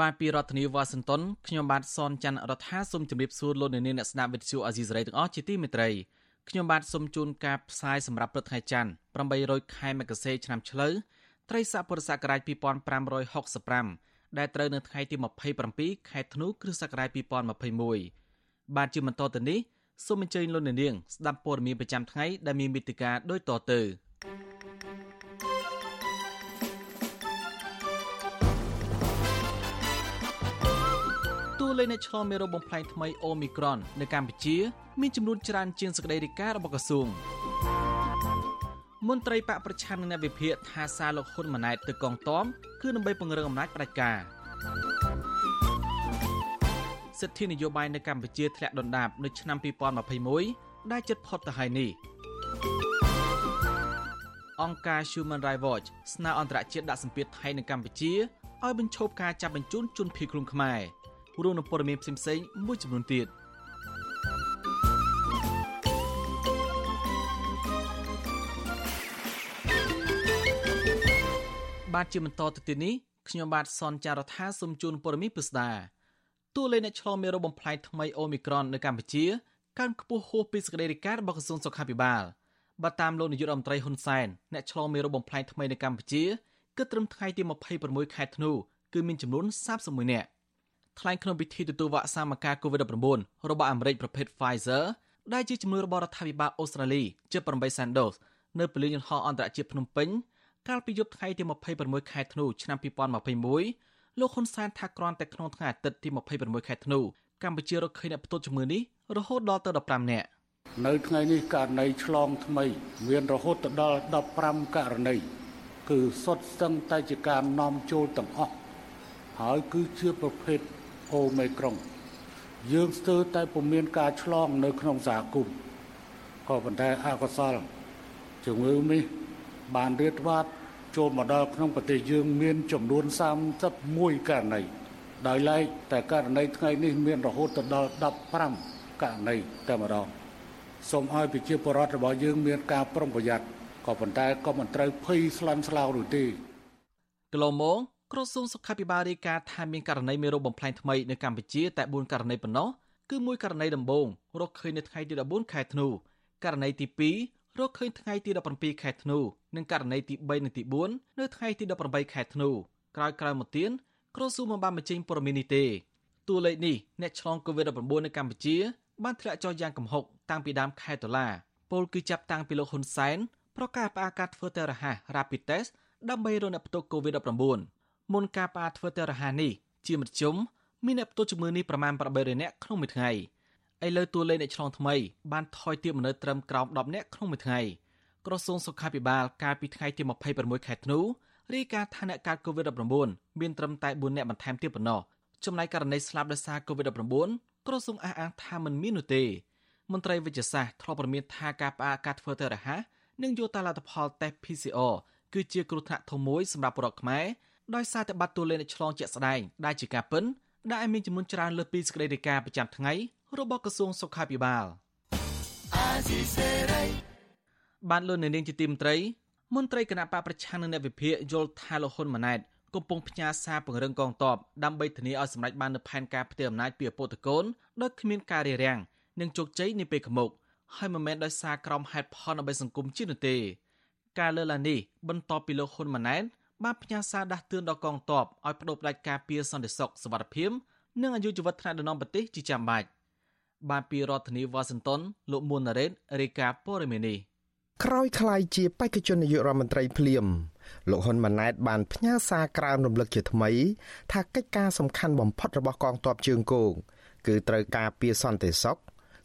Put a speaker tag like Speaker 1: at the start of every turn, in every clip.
Speaker 1: បាទពីរដ្ឋធានីវ៉ាស៊ីនតោនខ្ញុំបាទសនច័ន្ទរដ្ឋាសូមជម្រាបសួរលោកអ្នកនាងអ្នកស្ដាប់វិទ្យុអាស៊ីសេរីទាំងអស់ជាទីមេត្រីខ្ញុំបាទសូមជូនការផ្សាយសម្រាប់ព្រឹកថ្ងៃច័ន្ទ800ខែមករាឆ្នាំឆ្លូវត្រីស័កពុរសករាជ2565ដែលត្រូវនៅថ្ងៃទី27ខែធ្នូគ្រិស្តសករាជ2021បាទជាបន្តទៅនេះសូមអញ្ជើញលោកអ្នកនាងស្ដាប់ព័ត៌មានប្រចាំថ្ងៃដែលមានមេតិការដូចតទៅ លេខនៃឆ្លងមេរោគបំផ្លែងថ្មីអូមីក្រុននៅកម្ពុជាមានចំនួនច្រើនជាងសេចក្តីរាយការណ៍របស់ក្រសួងមន្ត្រីបកប្រឆាំងនឹងអ្នកវិភាគថាសារលោកហ៊ុនម៉ាណែតទៅកងទ័ពគឺដើម្បីពង្រឹងអំណាចផ្ដាច់ការសិទ្ធិនយោបាយនៅកម្ពុជាធ្លាក់ដុនដាបនៅឆ្នាំ2021ដែលជិតផុតទៅហើយនេះអង្គការ Human Rights Watch ស្នើអន្តរជាតិដាក់សម្ពាធថៃនៅកម្ពុជាឲ្យបញ្ឈប់ការចាប់បញ្ជូនជនភៀសខ្លួនខ្មែរ រួមនឹងព័ត៌មានផ្សេងៗមួយចំនួនទៀតបាទជាបន្តទៅទៀតនេះខ្ញុំបាទសនចាររថាសូមជូនព័ត៌មានពិស្ដាតួលេខអ្នកឆ្លងមេរោគបំផ្លែងថ្មីអូមីក្រុននៅកម្ពុជាកើនខ្ពស់ហួសពីសេចក្តីរាយការណ៍របស់ក្រសួងសុខាភិបាលបើតាមលោកនាយករដ្ឋមន្ត្រីហ៊ុនសែនអ្នកឆ្លងមេរោគបំផ្លែងថ្មីនៅកម្ពុជាគិតត្រឹមថ្ងៃទី26ខែធ្នូគឺមានចំនួន31នាក់ ថ្លែងក្នុងពិធីទទួលវ៉ាក់សាំងការ COVID-19 របស់អាមេរិកប្រភេទ Pfizer ដែលជាជំនួយរបស់រដ្ឋាភិបាលអូស្ត្រាលីជិត8សែនដូសនៅពលានយន្តហោះអន្តរជាតិភ្នំពេញកាលពីយប់ថ្ងៃទី26ខែធ្នូឆ្នាំ2021លោកហ៊ុនសែនថាគ្រាន់តែក្នុងថ្ងៃអាទិត្យទី26ខែធ្នូកម្ពុជារកឃើញអ្នកផ្ទុកជំងឺនេះរហូតដល់ទៅ15នាក់
Speaker 2: នៅថ្ងៃនេះករណីឆ្លងថ្មី មានរហូតដល់15ករណីគឺសុទ្ធសឹងតែជាការនាំចូលទាំងអស់ហើយគឺជាប្រភេទ អូមេក្រុង យើងស្ទើរតែពុំមានការឆ្លង នៅ ក្នុងសហគមន៍ក៏ប៉ុន្តែអកុសលជំងឺនេះបានរៀបវាត់ចូលមកដល់ក្នុងប្រទេសយើងមានចំនួន31ករណីដោយឡែកតែករណីថ្ងៃនេះមានរហូតដល់15ករណីតែម្ដងសូមឲ្យប្រជាពលរដ្ឋរបស់យើងមានការប្រុងប្រយ័ត្នក៏ប៉ុន្តែក៏មិនត្រូវភ័យស្លន់ស្លោនោះទេ
Speaker 1: គីឡូម៉ូក្រសួងសុខាភិបាលរាយការណ៍ថាមានករណីមេរោគបំផ្លែងថ្មីនៅកម្ពុជាតែ4ករណីប៉ុណ្ណោះគឺមួយករណីដំបូងរកឃើញនៅថ្ងៃទី14ខែធ្នូករណីទី2រកឃើញថ្ងៃទី17ខែធ្នូនិងករណីទី3និងទី4នៅថ្ងៃទី18ខែធ្នូក្រោយក្រោយមកទៀតក្រសួងមិនបានបញ្ចេញព័ត៌មាននេះទេតួលេខនេះអ្នកឆ្លង COVID-19 នៅកម្ពុជាបានធ្លាក់ចុះយ៉ាងគំហុកតាំងពីដើមខែតុលាពលគឺចាប់តាំងពីលោកហ៊ុនសែនប្រកាសផ្អាកការធ្វើតេស្តរហ័ស Rapid Test ដើម្បីរកអ្នកផ្ទុក COVID-19 មុនការផ្អាកធ្វើតេស្តរហ័សនេះជាមធ្យមមានអ្នកផ្ទុកជំងឺនេះប្រមាណ800នាក់ក្នុងមួយថ្ងៃឥឡូវតួលេខអ្នកឆ្លងថ្មីបានថយទាបមកនៅត្រឹមក្រោម10នាក់ក្នុងមួយថ្ងៃក្រសួងសុខាភិបាលកាលពីថ្ងៃទី26ខែធ្នូរាយការណ៍ថាអ្នកកើត COVID-19 មានត្រឹមតែ4នាក់បន្ថែមទៀតប៉ុណ្ណោះចំណែកករណីស្លាប់ដោយសារ COVID-19 ក្រសួងអះអាងថាមិនមាននោះទេមន្ត្រីវិទ្យាសាស្ត្រធ្លាប់ប្រមានថាការផ្អាកការធ្វើតេស្តរហ័សនិងយកតែលទ្ធផលតេស្ត PCR គឺជាគ្រោះថ្នាក់ធំមួយសម្រាប់ប្រជាខ្មែរ ដោយសារតែបាត់តួលេខនៃឆ្លងជាក់ស្ដែងដែលជាការពិនដែលមានចំនួនច្រើនលើសពីសេចក្តីរាយការណ៍ប្រចាំថ្ងៃរបស់ក្រសួងសុខាភិបាលបានលោកនៅនាងជាទីមន្ត្រីមន្ត្រីគណៈបកប្រឆាំងនឹងអ្នកវិភាគយល់ថាលោកហ៊ុនម៉ាណែតកំពុងផ្ញើសារពង្រឹងកងទ័ពដើម្បីធានាឲ្យសម្រេចបាននូវផែនការផ្ទៃអំណាចពីឪពុកតកូនដោយគ្មានការរារាំងនិងជោគជ័យនាពេលខាងមុខហើយមិនមែនដោយសារក្រមហេតុផលដើម្បីសង្គមជាតិនោះទេ ការលើកឡើងនេះបន្ទាប់ពីលោកហ៊ុនម៉ាណែត បានផ្ញើសារដាស់តឿនដល់កងទ័ពឲ្យបដូរផ្ដាច់ការពារសន្តិសុខសវត្ថិភាពនិងអាយុជីវិតថ្នាក់ដឹកនាំប្រទេសជាចាំបាច់បានពីរដ្ឋធានីវ៉ាស៊ីនតោនលោកមុនណារ៉េតរាយការណ៍ព័ត៌មាននេះ
Speaker 3: ក្រោយខ្លាយជាបេក្ខជននាយករដ្ឋមន្ត្រីភ្លាមលោកហ៊ុនម៉ាណែតបានផ្ញើសារក្រើនរំលឹកជាថ្មី ថាកិច្ចការសំខាន់បំផុតរបស់កងទ័ពជើងគោកគឺត្រូវការពារសន្តិសុខ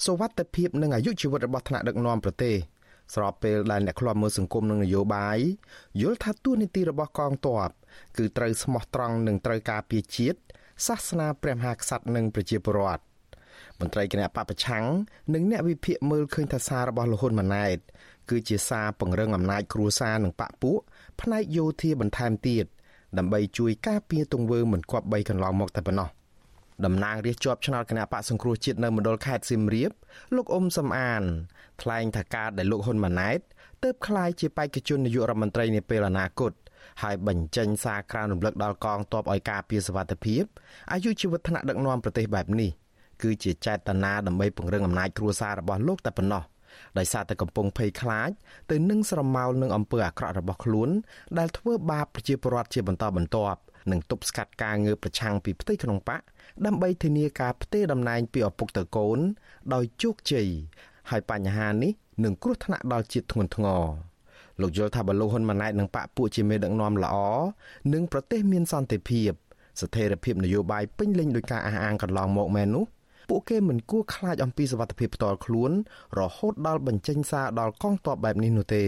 Speaker 3: សុវត្ថិភាពនិងអាយុជីវិតរបស់ថ្នាក់ដឹកនាំប្រទេស។ ស្របពេលដែលអ្នកខ្លាំមើលសង្គមនិងនយោបាយយល់ថាទួនាទីរបស់កងទ័ពគឺត្រូវស្មោះត្រង់និងត្រូវការពារជាតិសាសនាព្រះមហាក្សត្រនិងប្រជាពលរដ្ឋមន្ត្រីគណៈបពប្រឆាំងនិងអ្នកវិភាគមើលឃើញថាសាររបស់លហ៊ុនម៉ាណែតគឺជាសារពង្រឹងអំណាចគ្រួសារនិងបកពួកផ្នែកយោធាបន្ថែមទៀតដើម្បីជួយការពារទង្វើមិនគប្បីកន្លងមកតែប៉ុណ្ណោះ តំណាងរាជជាប់ឆ្នោតគណៈបកសង្គ្រោះជាតិនៅមណ្ឌលខេត្តសៀមរាបលោកអ៊ុំសំអាន ថ្លែងថាការដែលលោកហ៊ុនម៉ាណែតទើបក្លាយជាបេក្ខជននាយករដ្ឋមន្ត្រីនាពេលអនាគតហើយបញ្ចេញសារក្រានរំលឹកដល់កងទ័ពឲ្យការពារសវត្ថិភាពអាយុជីវិតថ្នាក់ដឹកនាំប្រទេសបែបនេះគឺជាចេតនាដើម្បីពង្រឹងអំណាចគ្រួសាររបស់លោកតែប៉ុណ្ណោះដោយសារតែកំពុងភ័យខ្លាចទៅនឹងស្រមោលនឹងអំពើអាក្រក់របស់ខ្លួន ដែលធ្វើបាបប្រជាពលរដ្ឋជាបន្តបន្ទាប់ និងទប់ស្កាត់ការងើបប្រឆាំងពីផ្ទៃក្នុងបកដើម្បីធានាការផ្ទេរតំណែងពីឪពុកទៅកូន ដោយជោគជ័យហើយបញ្ហានេះនឹងគ្រោះថ្នាក់ដល់ជាតិធ្ងន់ធ្ងរលោកយល់ថាបលូហ៊ុនម៉ាណែតនិងបកពួកជាមេដឹកនាំល្អនិងប្រទេសមានសន្តិភាពស្ថិរភាពនយោបាយពេញលេញដោយការអះអាងកន្លងមកមែននោះពួកគេមិនគួរខ្លាចអំពីសវត្ថិភាពផ្ទាល់ខ្លួន រហូតដល់បញ្ចេញសារដល់កងទ័ពបែបនេះនោះទេ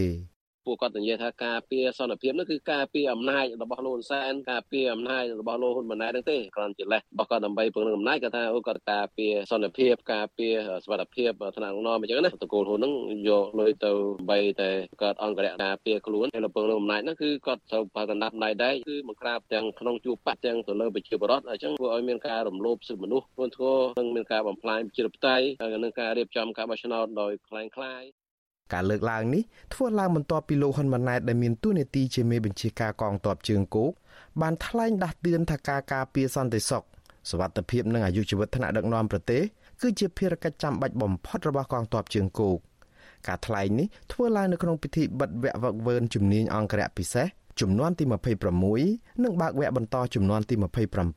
Speaker 4: ពួកគាត់និយាយថាការពារសន្តិភាពនោះគឺការពារអំណាចរបស់លោកហ៊ុនសែនការពារអំណាចរបស់លោកហ៊ុនម៉ាណែតហ្នឹងទេគ្រាន់ជាលេសរបស់គាត់ដើម្បីពង្រឹងអំណាចគាត់ថាអូគាត់ការពារសន្តិភាពការពារសុខភាពថ្នាក់ដឹកនាំអញ្ចឹងណាតកូលហ៊ុនហ្នឹងយកលុយទៅដើម្បីតែគាត់អង្គរៈការពារខ្លួនហើយពង្រឹងអំណាចហ្នឹងគឺគាត់ត្រូវបើកណ្ដាប់ណៃដែរគឺមកក្រាបទាំងក្នុងជួបបាក់ទាំងទៅលើប្រជាពលរដ្ឋអញ្ចឹងធ្វើឲ្យមានការរំលោភសិទ្ធិមនុស្សធ្ងន់ធ្ងរនិងមានការបំផ្លាញប្រជាធិបតេយ្យនិងការរៀបចំការបោះឆ្នោតដោយខ្លាំងខ្លាយ
Speaker 3: ការលើកឡើងនេះធ្វើឡើងបន្ទាប់ពីលោកហ៊ុនម៉ាណែតដែលមានតួនាទីជាមេបញ្ជាការកងទ័ពជើងគោកបានថ្លែងដាស់តឿនថាការការពារសន្តិសុខសวัสดิភាពនិងអាយុជីវិតថ្នាក់ដឹកនាំប្រទេសគឺជាភារកិច្ចចាំបាច់បំផុតរបស់កងទ័ពជើងគោកការថ្លែងនេះធ្វើឡើងនៅក្នុងពិធីបិទវគ្គវឹកវើជំនាញអង្គរៈពិសេស ចំនួនទី26និងបើកវគ្គបន្តចំនួនទី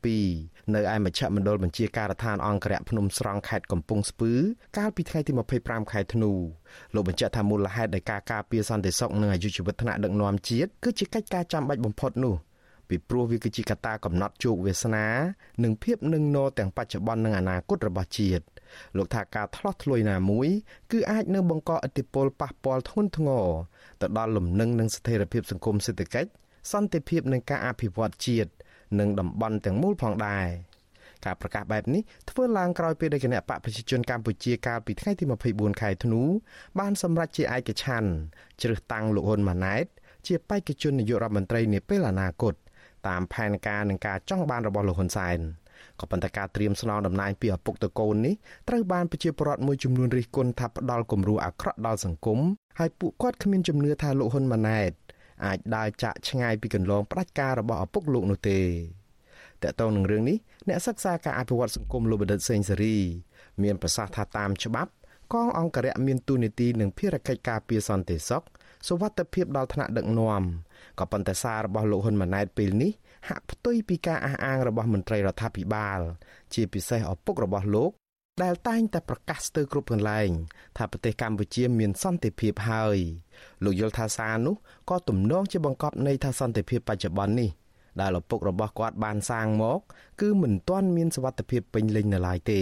Speaker 3: 27នៅឯមជ្ឈមណ្ឌលបញ្ជាការដ្ឋានអង្គរៈភ្នំស្រង់ខេត្តកំពង់ស្ពឺកាលពីថ្ងៃទី25ខែធ្នូលោកបញ្ជាក់ថាមូលហេតុនៃការការពារសន្តិសុខនិងអាយុជីវិតថ្នាក់ដឹកនាំជាតិគឺជាកិច្ចការចាំបាច់បំផុតនោះពីព្រោះវាគឺជាកត្តាកំណត់ជោគវាសនា និងភាពនឹងនរទាំងបច្ចុប្បន្ននិងអនាគតរបស់ជាតិ លោកថាការឆ្លោះឆ្លួយណាមួយគឺអាចនឹងបង្កឥទ្ធិពលប៉ះពាល់ធ្ងន់ធ្ងរទៅដល់លំនឹងនិងស្ថិរភាពសង្គមសេដ្ឋកិច្ចសន្តិភាពនិងការអភិវឌ្ឍជាតិនិងតំបន់ទាំងមូលផងដែរការប្រកាសបែបនេះធ្វើឡើងក្រោយពេលដែលគណៈបកប្រជាជនកម្ពុជាកាលពីថ្ងៃទី24ខែធ្នូបានសម្រេចជាឯកច្ឆ័ន្ទជ្រើសតាំងលោកហ៊ុនម៉ាណែត ជាបេក្ខជននាយករដ្ឋមន្ត្រីនាពេលអនាគតតាមផែនការនិងការចង់បានរបស់លោកហ៊ុនសែន ក៏ប៉ុន្តែការត្រៀមស្នងតំណែងពីឪពុកទៅកូននេះត្រូវបានប្រជាពលរដ្ឋមួយចំនួនរិះគន់ថាផ្ដាល់គំរូអាក្រក់ដល់សង្គមហើយពួកគាត់គ្មានជំនឿថាលោកហ៊ុនម៉ាណែតអាចដើរចាក់ឆ្ងាយពីកន្លងផ្ដាច់ការរបស់ឪពុកលោកនោះទេតើតើនឹងរឿងនេះអ្នកសិក្សាការអភិវឌ្ឍសង្គមលោកបណ្ឌិតសេងសេរី មានប្រសាសន៍ថាតាមច្បាប់កងអង្គរៈមានទូនីតិនិងភារកិច្ចការពារសន្តិសុខសុវត្ថិភាពដល់ថ្នាក់ដឹកនាំក៏ប៉ុន្តែសាររបស់លោកហ៊ុនម៉ាណែតពេលនេះ ហាក់ផ្ទុយពីការអះអាងរបស់មន្ត្រីរដ្ឋាភិបាល ជាពិសេសឪពុករបស់លោក ដែលតែងតែប្រកាសស្ទើរគ្រប់កន្លែង ថាប្រទេសកម្ពុជាមានសន្តិភាពហើយលោកយល់ថាសារនោះក៏ទំនងជាបង្កប់ន័យថាសន្តិភាពបច្ចុប្បន្ននេះដែលឪពុករបស់គាត់បានសាងមក គឺមិនទាន់មានសវត្ថិភាពពេញលេញនៅឡើយទេ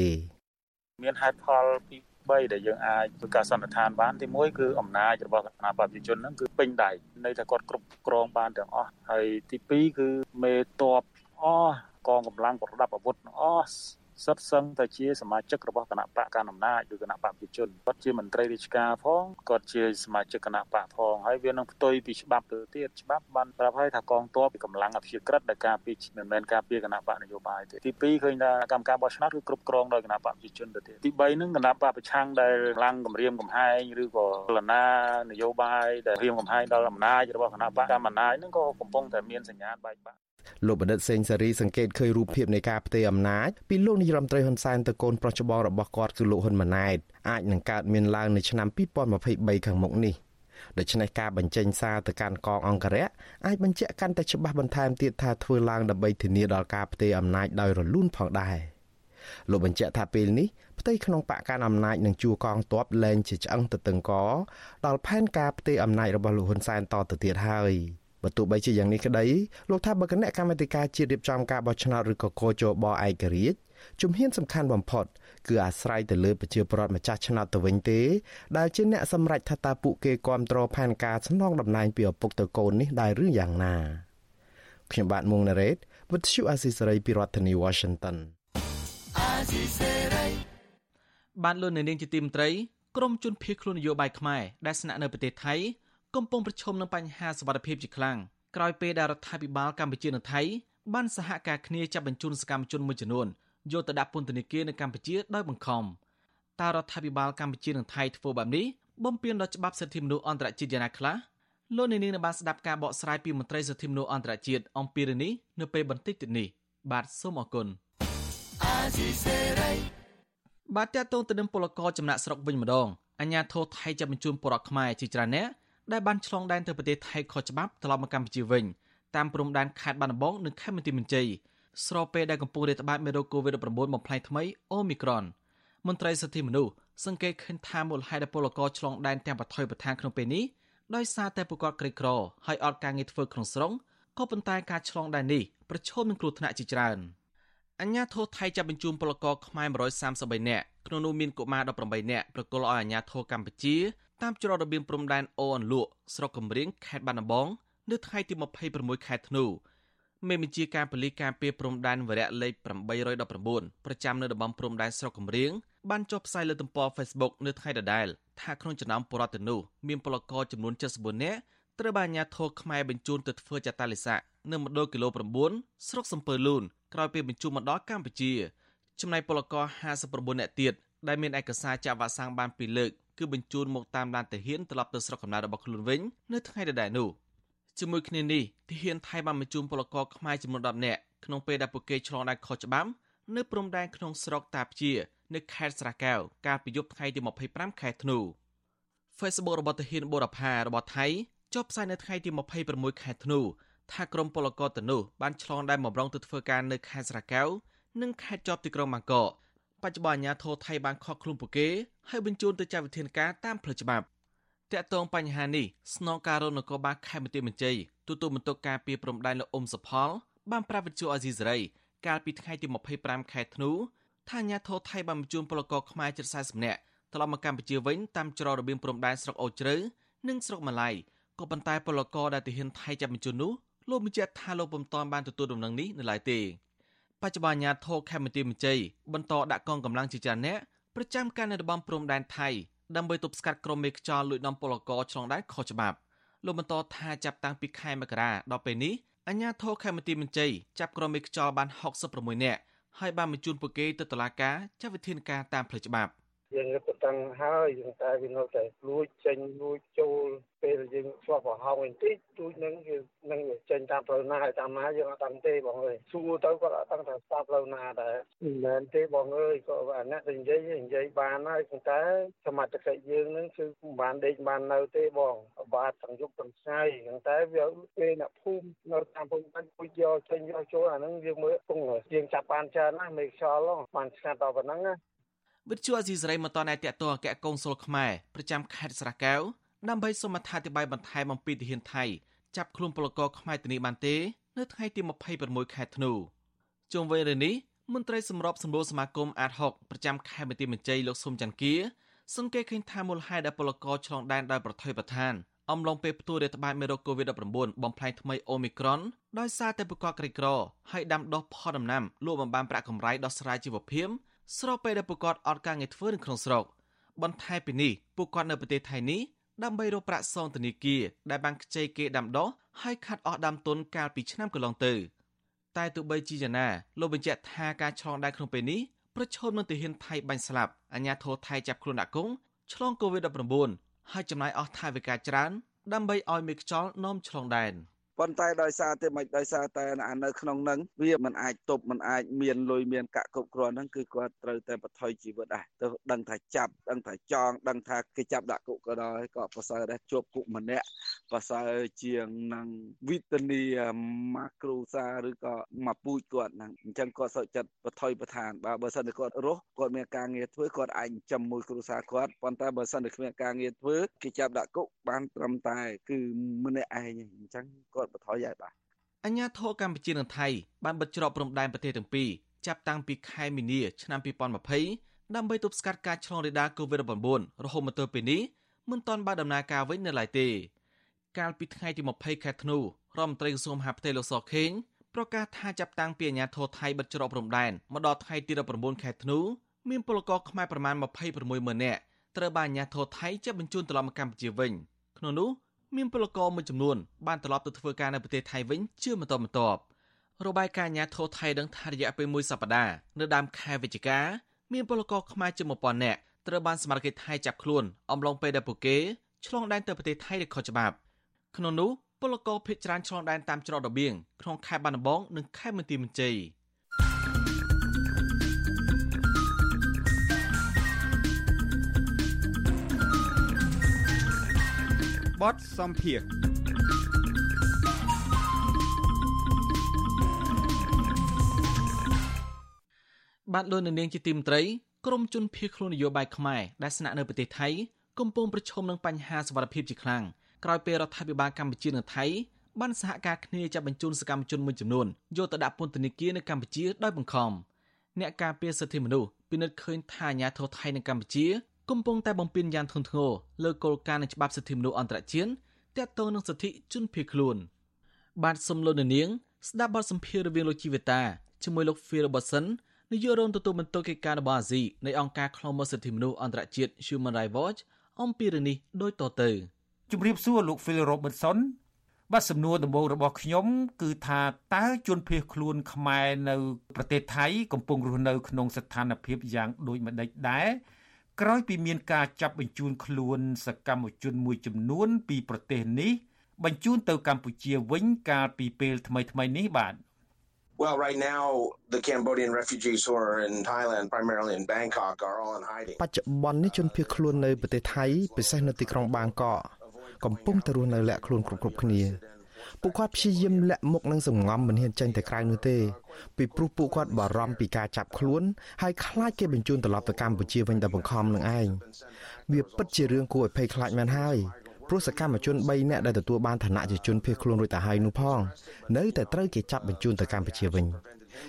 Speaker 5: មានហេតុផលពី 3ដែលយើងអាចធ្វើការសន្និដ្ឋានបានទី1គឺអំណាចរបស់គណៈបព្វជិជនហ្នឹងគឺពេញដៃន័យថាគាត់គ្រប់គ្រងបានទាំងអស់ហើយទី2គឺមេតបអស់កងកម្លាំងប្រដាប់អាវុធអស់ សិតសឹងតែជាសមាជិករបស់គណៈបកកណ្ដាលអំណាចឬគណៈបកប្រជាជនគាត់ជាមន្ត្រីរាជការផងគាត់ជាសមាជិកគណៈបកផងហើយវានឹងផ្ទុយពីច្បាប់ទៅទៀតច្បាប់បានប្រាប់ឲ្យថាកងទ័ពកម្លាំងអភិជាក្រិតដែលការពារមិនមែនការពារគណៈបកនយោបាយទេទី2ឃើញថាកម្មការបោះឆ្នោតគឺគ្រប់គ្រងដោយគណៈបកប្រជាជនទៅទៀតទី3នឹងគណៈបកប្រឆាំងដែលកម្លាំងគម្រាមកំហែងឬក៏ចលនានយោបាយដែលគម្រាមកំហែងដល់អំណាចរបស់គណៈបកកម្មាណាចនឹងក៏កំពុងតែមានសញ្ញាបែកបាក់
Speaker 3: លោកបណ្ឌិតសេងសេរីសង្កេតឃើញរូបភាពនៃការផ្ទេរអំណាចពីលោកនាយរដ្ឋមន្ត្រីហ៊ុនសែនទៅកូនប្រុសច្បងរបស់គាត់គឺលោកហ៊ុនម៉ាណែតអាចនឹងកើតមានឡើងនៅឆ្នាំ2023ខាងមុខនេះដូច្នេះការបញ្ចេញសារទៅកាន់កងអង្គរៈអាចបញ្ជាក់កាន់តែច្បាស់បន្ថែមទៀតថាធ្វើឡើងដើម្បីធានាដល់ការផ្ទេរអំណាចដោយរលូនផងដែរលោកបញ្ជាក់ថាពេលនេះផ្ទៃក្នុងបកកាន់អំណាចនឹងជួកងទ័ពលែងជាឆ្អឹងទៅតឹងកដល់ផែនការផ្ទេរអំណាចរបស់លោកហ៊ុនសែនតទៅទៀតហើយ។ បើទោះបីជាយ៉ាងនេះក្តីលោកថាបើគណៈកម្មាធិការជាតិរៀបចំការបោះឆ្នោតឬក៏កោជបឯករាជ្យជំហានសំខាន់បំផុត គឺអាស្រ័យទៅលើប្រជាពលរដ្ឋម្ចាស់ឆ្នោតទៅវិញទេ ដែលជាអ្នកសម្រេចថាតើពួកគេគ្រប់គ្រងផែនការស្នងតំណែងពីឪពុកទៅកូននេះដែរឬយ៉ាងណាខ្ញុំបាទមុងណារ៉េត With you Asisari ពីរដ្ឋធានី Washington អាស៊ីសេរី
Speaker 1: បានលោកនៅនាងជាទីមត្រីក្រមជនភៀសខ្លួននយោបាយខ្មែរដែលស្នាក់នៅប្រទេសថៃ កំពុងប្រឈមនឹងបញ្ហាសុវត្ថិភាពជាខ្លាំងក្រោយពេលដែលរដ្ឋាភិបាលកម្ពុជានិងថៃបានសហការគ្នាចាប់បញ្ជូនសកម្មជនមួយចំនួនយកទៅដាក់ពន្ធនាគារនៅកម្ពុជាដោយបង្ខំតើរដ្ឋាភិបាលកម្ពុជានិងថៃធ្វើបែបនេះបំពានដល់ច្បាប់សិទ្ធិមនុស្សអន្តរជាតិយ៉ាងណាខ្លះលោកនាងនឹងបានស្ដាប់ការបកស្រាយពីមន្ត្រីសិទ្ធិមនុស្សអន្តរជាតិអំពីរឿងនេះនៅពេលបន្តិចទៀតនេះបាទសូមអរគុណបាទតើតងទៅនឹងពលករចំណាក់ស្រុកវិញម្ដងអញ្ញាធរថៃចាប់បញ្ជូនពលរដ្ឋខ្មែរជាច្រើនអ្នក ដែលបានឆ្លងដែនទៅប្រទេសថៃខុសច្បាប់ត្រឡប់មកកម្ពុជាវិញតាមព្រំដែនខេត្តបាត់ដំបងនិងខេត្តមន្ទីរមន្ជ័យស្របពេលដែលកំពុងរាតត្បាតមេរោគ COVID-19 បំផ្លែងថ្មីអូមីក្រុនមន្ត្រីសិទ្ធិមនុស្សសង្កេតឃើញថាមូលហេតុដែលពលករឆ្លងដែនទាំងបថុយបឋានក្នុងពេលនេះដោយសារតែពួកគាត់ក្រីក្រហើយអត់ការងារធ្វើក្នុងស្រុងក៏ប៉ុន្តែការឆ្លងដែននេះប្រឈមនឹងគ្រោះថ្នាក់ជាច្រើនអញ្ញាធរថៃចាប់បញ្ជូនពលករខ្មែរ133នាក់ ក្នុងនោះមានកុមារ18នាក់ប្រគល់ឲ្យអាជ្ញាធរកម្ពុជាតាមច្រករបៀងព្រំដែនអូអន្លក់ស្រុកកំរៀងខេត្តបាត់ដំបងនៅថ្ងៃទី26ខែធ្នូមេបញ្ជាការប៉ូលីសការពារព្រំដែនវរៈលេខ819ប្រចាំនៅតំបន់ព្រំដែនស្រុកកំរៀងបានចុះផ្សាយលើទំព័រ Facebook នៅថ្ងៃដដែលថាក្នុងចំណោមពលរដ្ឋទាំងនោះមានពលករចំនួន74នាក់ត្រូវបានអាជ្ញាធរខ្មែរបញ្ជូនទៅធ្វើចតាលិស័កនៅមណ្ឌលគីឡូ9ស្រុកសំពើលូនក្រោយពេលបញ្ជូនមកដល់កម្ពុជា ចំណែកពលករ59នាក់ទៀតដែលមានឯកសារចាក់វ៉ាក់សាំងបានពីរលើកគឺបញ្ជូនមកតាមឡានទាហានត្រឡប់ទៅស្រុកកំណើតរបស់ខ្លួនវិញនៅថ្ងៃដដែលនោះជាមួយគ្នានេះទាហានថៃបានបញ្ជូនពលករខ្មែរចំនួន10នាក់ក្នុងពេលដែលពួកគេឆ្លងដែនខុសច្បាប់នៅព្រំដែនក្នុងស្រុកតាព្យានៅខេត្តស្រះកែវកាលពីយប់ថ្ងៃទី25ខែធ្នូ Facebook របស់ទាហានបូរផារបស់ថៃចុះផ្សាយនៅថ្ងៃទី26ខែធ្នូថាក្រុមពលករទៅនោះបានឆ្លងដែនមករងទៅធ្វើការនៅខេត្តស្រះកែវ និងខេត្តជាប់ទីក្រុងបាងកកបច្ចុប្បន្នអាជ្ញាធរថៃបានខកខ្លួនពួកគេហើយបញ្ជូនទៅចាត់វិធានការតាមផ្លូវច្បាប់តាក់ទងបញ្ហានេះស្នងការរនគរបាលខេត្តបន្ទាយមានជ័យទទួលបន្ទុកការពីព្រំដែនលោកអ៊ុំសផល បានប្រាប់វិទ្យុអេស៊ីសេរីកាលពីថ្ងៃទី25ខែធ្នូថាអាញាធរថៃបានបញ្ជូនពលករខ្មែរជិត40នាក់ត្រឡប់មកកម្ពុជាវិញតាមច្រករបៀងព្រំដែនស្រុកអូជ្រៅនិងស្រុកម៉ាឡៃក៏ប៉ុន្តែពលករដែលទាហានថៃចាប់បញ្ជូននោះលោកបញ្ជាក់ថាលោកពុំតាន់បានទទួលដំណឹងនេះនៅឡើយទេ បច្ចុប្បន្នអាញាធរខេមរទីមជ័យបន្តដាក់កងកម្លាំងជាច្រើនអ្នកប្រចាំការនៅតំបន់ព្រំដែនថៃដើម្បីទប់ស្កាត់ក្រុមមេខ្យល់លួចនាំពលករឆ្លងដែនខុសច្បាប់លោកបន្តថាចាប់តាំងពីខែមករាដល់ពេលនេះអាញាធរខេមរទីមជ័យចាប់ក្រុមមេខ្យល់បាន66នាក់ហើយបានបញ្ជូនពួកគេទៅតុលាការចាត់វិធានការតាមផ្លូវច្បាប់
Speaker 6: យើងរត់តាំងហើយយើងតែវានៅតែលួចចេញលួចចូលពេលយើងស្វប់ប្រហោងបន្តិចទូចនឹងគឺនឹងចេញតាមផ្លូវណាហើយតាមណាយើងអត់ដឹងទេបងអើយសួរទៅគាត់អត់ដឹងថាស្ដាប់ផ្លូវណាដែរមិនមែនទេបងអើយក៏អាអ្នកទៅនិយាយនិយាយបានហើយប៉ុន្តែសមត្ថកិច្ចយើងនឹងគឺមិនបានដេកបាននៅទេបងបាទទាំងយប់ទាំងថ្ងៃប៉ុន្តែវាពេលអ្នកភូមិនៅតាមភូមិបានពុជយកចេញយកចូលអាហ្នឹងយើងមើលពងយើងចាប់បានច្រើនណាស់មេខ្យល់បានស្ងាត់ដល់ប៉ុណ្ណឹងណា
Speaker 1: វិទ្យុអេស៊ីសរ៉ៃមកតនឯតតអគ្គកុងស៊ុលខ្មែរប្រចាំខេត្តស្រះកែវដើម្បីសូមអត្ថាធិប្បាយបន្ថែមអំពីទាហានថៃចាប់ខ្លួនពលករខ្មែរទៅនេះបានទេ នៅថ្ងៃទី26ខែធ្នូជុំវិញរឿងនេះមន្ត្រីសម្របសម្រួលសមាគមអាត6ប្រចាំខេត្តបន្ទាយមានជ័យលោកស៊ុំច័ន្ទគាសង្កេតឃើញថាមូលហេតុដែលពលករឆ្លងដែនដោយប្រថុយប្រឋានអំឡុងពេលផ្ទុះរាតត្បាតមេរោគ COVID-19 បំផ្លាញថ្មីអូមីក្រុនដោយសារតែប្រកបក្រីក្រហើយដាំដុះផលដំណាំលក់បំបានប្រាក់កម្រៃដោះស្រាយជីវភាព ស្របពេលដែលពួកគាត់អត់ការងារធ្វើនៅក្នុងស្រុកបន្ថែមពីនេះពួកគាត់នៅប្រទេសថៃនេះដើម្បីរកប្រាក់សងធនាគារដែលបានខ្ចីគេដាំដុះហើយខាត់អស់ដើមទុនកាលពីឆ្នាំកន្លងទៅតែទោះបីជាយ៉ាងណាលោកបញ្ជាក់ថាការឆ្លងដែនក្នុងពេលនេះប្រឈមនឹងទាហានថៃបាញ់ស្លាប់អាញាធរថៃចាប់ខ្លួនដាក់គុកឆ្លង COVID-19 ហើយចំណាយអស់ថវិកាច្រើនដើម្បីឲ្យមេខ្យល់នាំឆ្លងដែន។
Speaker 7: ប៉ុន្តែដោយសារតែមិនដោយសារតែនៅក្នុងនឹងវាមិនអាចទប់មិនអាចមានលុយមានកាក់គ្រប់គ្រាន់ហ្នឹងគឺគាត់ត្រូវតែបថុយជីវិតដែរទៅដឹងថាចាប់ដឹងថាចងដឹងថាគេចាប់ដាក់គុកក៏ដោយក៏ប្រសើរដែរជាប់គុកម្នាក់ ប្រសើរជាងនឹងវិធានីម៉ាគ្រូសាឬក៏មកពូជគាត់ហ្នឹងអញ្ចឹងគាត់សុខចិត្តបថុយប្រឋានបើបើសិនតែគាត់រស់គាត់មានការងារធ្វើគាត់អាចចិញ្ចឹមមួយគ្រួសារគាត់ប៉ុន្តែបើសិនតែគ្មានការងារធ្វើគេចាប់ដាក់គុកបានត្រឹមតែ គឺម្នាក់ឯងអញ្ចឹងគាត់គាត់បន្ថយហើយបាទ
Speaker 1: អញ្ញាធរកម្ពុជានិងថៃបានបិទច្រកព្រំដែនប្រទេសទាំងពីរចាប់តាំងពីខែមីនាឆ្នាំ2020ដើម្បីទប់ស្កាត់ការឆ្លងរាលដាល COVID-19 រហូតមកទល់ពេលនេះមិនទាន់បានដំណើរការវិញនៅឡើយទេ កាលពីថ្ងៃទី20ខែធ្នូរដ្ឋមន្ត្រីក្រសួងមហាផ្ទៃលោកសខេងប្រកាសថាចាប់តាំងពីអាញាធរថៃបិទច្រកព្រំដែនមកដល់ថ្ងៃទី19ខែធ្នូមានពលករខ្មែរប្រមាណ26ម៉ឺននាក់ត្រូវបានអាជ្ញាធរថៃចាប់បញ្ជូនត្រឡប់មកកម្ពុជាវិញក្នុងនោះមានពលករមួយចំនួនបានត្រឡប់ទៅធ្វើការនៅប្រទេសថៃវិញជាបន្តបន្ទាប់របាយការណ៍អាជ្ញាធរថៃដឹងថារយៈពេលមួយសប្តាហ៍នៅដើមខែវិច្ឆិកាមានពលករខ្មែរជាង1000នាក់ត្រូវបានសមត្ថកិច្ចថៃចាប់ខ្លួនអំឡុងពេលដែលពួកគេឆ្លងដែនទៅប្រទេសថៃដោយខុសច្បាប់ ក្នុងនោះពលករភៀសច្រើនឆ្លងដែនតាមច្រករបៀងក្នុងខេត្តបាត់ដំបងនិងខេត្តបន្ទាយមានជ័យ
Speaker 8: បទសំភារ
Speaker 1: បាទលោកនាងជាទីមត្រីក្រមជនភៀសខ្លួននយោបាយខ្មែរដែលស្នាក់នៅប្រទេសថៃកំពុងប្រឈមនឹងបញ្ហាសុវត្ថិភាពជាខ្លាំង ក្រោយពេលរដ្ឋាភិបាលកម្ពុជានិងថៃបានសហការគ្នាចាប់បញ្ជូនសកម្មជនមួយចំនួនយកទៅដាក់ពន្ធនាគារនៅកម្ពុជាដោយបង្ខំអ្នកការពារសិទ្ធិមនុស្សពិនិត្យឃើញថាអាញាធរថៃនៅកម្ពុជាកំពុងតែបំពេញយ៉ាងធ្ងន់ធ្ងរលើគោលការណ៍នៃច្បាប់សិទ្ធិមនុស្សអន្តរជាតិទាក់ទងនឹងសិទ្ធិជនភៀសខ្លួន បាទសំលុននាង ស្ដាប់បទសម្ភាសន៍រវាងលោកជីវិតាជាមួយលោក Phil Robertson នាយករងទទួលបន្ទុកកិច្ចការរបស់អាស៊ីនៃអង្គការឃ្លាំមើលសិទ្ធិមនុស្សអន្តរជាតិ Human Rights Watch អំពីរឿងនេះដូចតទៅ
Speaker 9: ជម្រាបសួរលោក Phil Robertson បាទសំណួរដំបូងរបស់ខ្ញុំគឺថាតើជនភៀសខ្លួនខ្មែរនៅប្រទេសថៃកំពុងរស់នៅក្នុងស្ថានភាពយ៉ាងដូចម្ដេចដែរក្រោយពីមានការចាប់បញ្ជូនខ្លួនសកម្មជនមួយចំនួន ពីប្រទេសនេះ បញ្ជូនទៅកម្ពុជាវិញកាលពីពេលថ្មីៗនេះបាទ
Speaker 10: Well, right now, the Cambodian refugees who are in Thailand, primarily in Bangkok, are all in hiding.
Speaker 3: បច្ចុប្បន្ននេះជនភៀសខ្លួននៅប្រទេសថៃពិសេសនៅទីក្រុងបាងកក កំពុងតែរស់នៅលាក់ខ្លួនគ្រប់គ្រប់គ្នាពួកគាត់ព្យាយាមលាក់មុខនិងសម្ងំមិនហ៊ានចេញទៅក្រៅនោះទេពីព្រោះពួកគាត់បារម្ភពីការចាប់ខ្លួនហើយខ្លាចគេបញ្ជូនត្រឡប់ទៅកម្ពុជាវិញដោយបង្ខំនឹងឯងវាពិតជារឿងគួរឲ្យភ័យខ្លាចមែនហើយព្រោះសកម្មជន3នាក់ដែលទទួលបានឋានៈជាជនភៀសខ្លួនរួចទៅហើយនោះផងនៅតែត្រូវគេចាប់បញ្ជូនទៅកម្ពុជាវិញ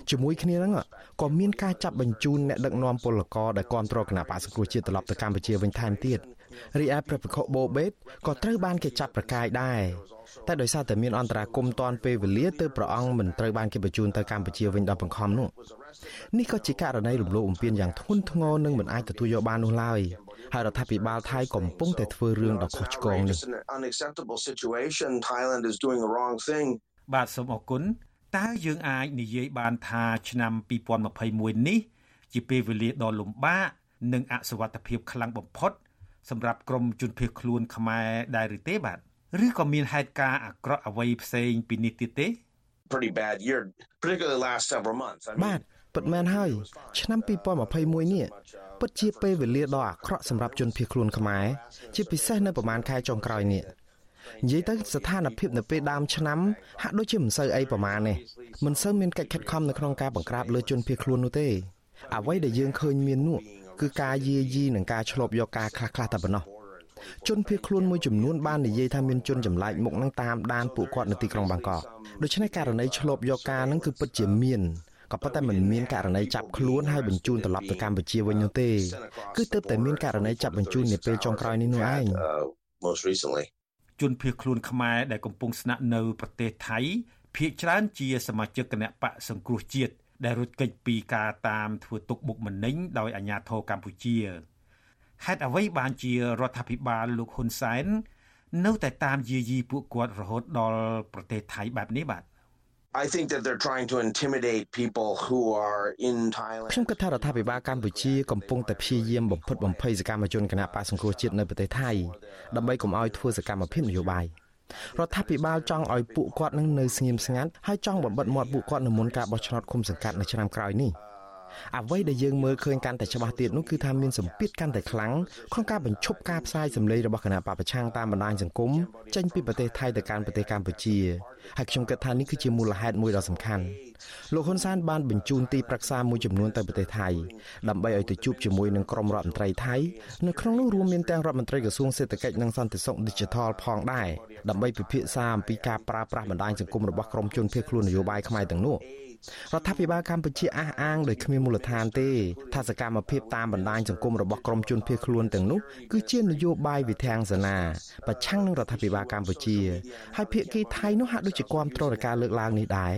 Speaker 3: ជាមួយគ្នាហ្នឹងក៏មានការចាប់បញ្ជូនអ្នកដឹកនាំពលករដែលគ្រប់គ្រងគណៈបក្សសង្គ្រោះជាតិត្រឡប់ទៅកម្ពុជាវិញថែមទៀត រីឯព្រះភិក្ខុបូបេតក៏ត្រូវបានគេចាប់ប្រកាយដែរតែដោយសារតែមានអន្តរាគមតាន់ពេលវេលាទើបព្រះអង្គមិនត្រូវបានគេបញ្ជូនទៅកម្ពុជាវិញដល់បង្ខំនោះនេះក៏ជាករណីរំលោភបំពានយ៉ាងធ្ងន់ធ្ងរនិងមិនអាចទទួលយកបាននោះឡើយហើយរដ្ឋាភិបាលថៃកំពុងតែធ្វើរឿងដ៏ខុសឆ្គងនេះ
Speaker 9: បាទសូមអរគុណតើយើងអាចនិយាយបានថាឆ្នាំ2021នេះ ជាពេលវេលាដ៏លំបាកនិងអសវត្ថភាពខ្លាំងបំផុត សម្រាប់ក្រមជនភៀសខ្លួនខ្មែរដែរឬទេបាទឬក៏មានហេតុការណ៍អាក្រក់អ្វីផ្សេងពីនេះទៀតទេ
Speaker 10: pretty bad year particularly last several months
Speaker 3: បាទពិតមែនហើយឆ្នាំ2021នេះពិតជាពេលវេលាដ៏អាក្រក់សម្រាប់ជនភៀសខ្លួនខ្មែរជាពិសេសនៅប្រហែលខែចុងក្រោយនេះនិយាយទៅស្ថានភាពនៅពេលដើមឆ្នាំហាក់ដូចជាមិនសូវអីប្រហែលនេះមិនសូវមានកិច្ចខិតខំនៅក្នុងការបង្ក្រាបលើជនភៀសខ្លួននោះទេអ្វីដែលយើងឃើញមាននោះ គឺការយាយីនិងការឆ្លប់យកការខ្លះខ្លះតែប៉ុណ្ណោះជនភៀសខ្លួនមួយចំនួនបាននិយាយថាមានជនចម្លែកមុខនឹងតាមដានពួកគាត់នៅទីក្រុងបាងកកដូច្នេះករណីឆ្លប់យកការនឹងគឺពិតជាមានក៏ប៉ុន្តែមិនមានករណីចាប់ខ្លួនហើយបញ្ជូនត្រឡប់ទៅកម្ពុជាវិញនោះទេគឺទើបតែមានករណីចាប់បញ្ជូននាពេលចុងក្រោយនេះនោះឯង
Speaker 10: most recently
Speaker 9: ជនភៀសខ្លួនខ្មែរដែលកំពុងស្នាក់នៅប្រទេសថៃភ ieck ច្រើនជាសមាជិកគណៈបកសង្គ្រោះជាតិ ដែលរត់គេចពីការតាមធ្វើទុកបុកម្នេញដោយអាជ្ញាធរកម្ពុជាហេតុអ្វីបានជារដ្ឋាភិបាលលោកហ៊ុនសែននៅតែតាមយាយីពួកគាត់រហូតដល់ប្រទេសថៃបែបនេះបាទ
Speaker 10: I think that they're trying to intimidate people who are in Thailand
Speaker 3: ខ្ញុំគិតថារដ្ឋាភិបាលកម្ពុជាកំពុងតែព្យាយាមបំផិតបំភ័យសកម្មជនគណបកសង្គ្រោះជាតិនៅប្រទេសថៃដើម្បីកុំឲ្យធ្វើសកម្មភាពនយោបាយ រដ្ឋាភិបាលចង់ឲ្យពួកគាត់នឹងនៅស្ងៀមស្ងាត់ហើយចង់បំបិតមាត់ពួកគាត់នៅមុនការបោះឆ្នោតឃុំសង្កាត់នៅឆ្នាំក្រោយនេះ អ្វីដែលយើងមើលឃើញកាន់តែច្បាស់ទៀតនោះគឺថាមានសម្ពាធកាន់តែខ្លាំងក្នុងការបញ្ឈប់ការផ្សាយសម្លេងរបស់គណៈបពប្រឆាំងតាមបណ្ដាញសង្គមចេញពីប្រទេសថៃទៅកាន់ប្រទេសកម្ពុជាហើយខ្ញុំគិតថានេះគឺជាមូលហេតុមួយដ៏សំខាន់លោកហ៊ុនសែនបានបញ្ជូនទីប្រឹក្សាមួយចំនួនទៅប្រទេសថៃដើម្បីឲ្យទៅជួបជាមួយនឹងក្រុមរដ្ឋមន្ត្រីថៃនៅក្នុងនោះរួមមានទាំងរដ្ឋមន្ត្រីក្រសួងសេដ្ឋកិច្ចនិងសន្តិសុខ Digital ផងដែរដើម្បីពិភាក្សាអំពីការប្រើប្រាស់បណ្ដាញសង្គមរបស់ក្រុមជនភៀសខ្លួននយោបាយខ្មែរទាំងនោះ រដ្ឋាភិបាលកម្ពុជាអះអាងដោយគ្មានមូលដ្ឋានទេថាសកម្មភាពតាមបណ្ដាញសង្គមរបស់ក្រុមជនភៀសខ្លួនទាំងនោះគឺជានយោបាយវិធានសនាប្រឆាំងនឹងរដ្ឋាភិបាលកម្ពុជាហើយភាគីថៃនោះហាក់ដូចជាគាំទ្រដល់ការលើកឡើងនេះដែរ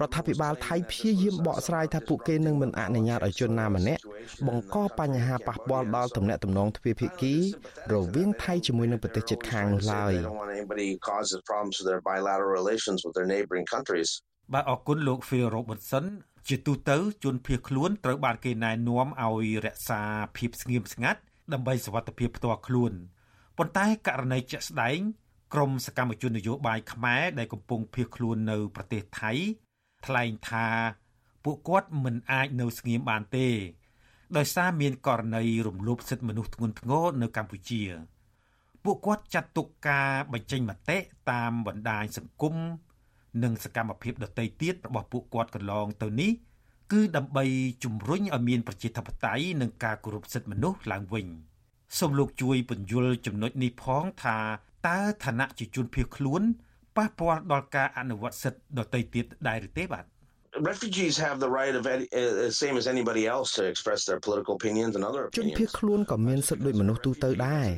Speaker 3: រដ្ឋាភិបាលថៃព្យាយាមបកស្រាយថាពួកគេនឹងមិនអនុញ្ញាតឲ្យជនណាម្នាក់បង្កបញ្ហាប៉ះពាល់ដល់ទំនាក់ទំនងទ្វេភាគីរវាងថៃជាមួយនឹងប្រទេសជិតខាងនោះឡើយ
Speaker 9: បាទអរគុណលោក Phil Robertson ជាទូទៅជនភៀសខ្លួនត្រូវបានគេណែនាំឲ្យរក្សាភាពស្ងៀមស្ងាត់ដើម្បីសុវត្ថិភាពផ្ទាល់ខ្លួនប៉ុន្តែករណីជាក់ស្ដែងក្រមសកម្មជននយោបាយខ្មែរដែលកំពុងភៀសខ្លួននៅប្រទេសថៃថ្លែងថាពួកគាត់មិនអាចនៅស្ងៀមបានទេ ដោយសារមានករណីរំលោភសិទ្ធិមនុស្សធ្ងន់ធ្ងរនៅកម្ពុជា ពួកគាត់ចាត់ទុកការបញ្ចេញមតិតាមបណ្ដាញសង្គម និងសកម្មភាពដទៃទៀតរបស់ពួកគាត់កន្លងទៅនេះគឺដើម្បីជំរុញឲ្យមានប្រជាធិបតេយ្យនិងការគោរពសិទ្ធិមនុស្សឡើងវិញសូមលោកជួយពន្យល់ចំណុចនេះផងថាតើឋានៈជាជនភៀសខ្លួនប៉ះពាល់ដល់ការអនុវត្តសិទ្ធិដទៃទៀតដែរឬទេបាទ
Speaker 10: refugees have the right of uh, same as anybody else to express their political opinions and other opinions
Speaker 3: ជនភៀសខ្លួនក៏មានសិទ្ធិដូចមនុស្សទូទៅដែរ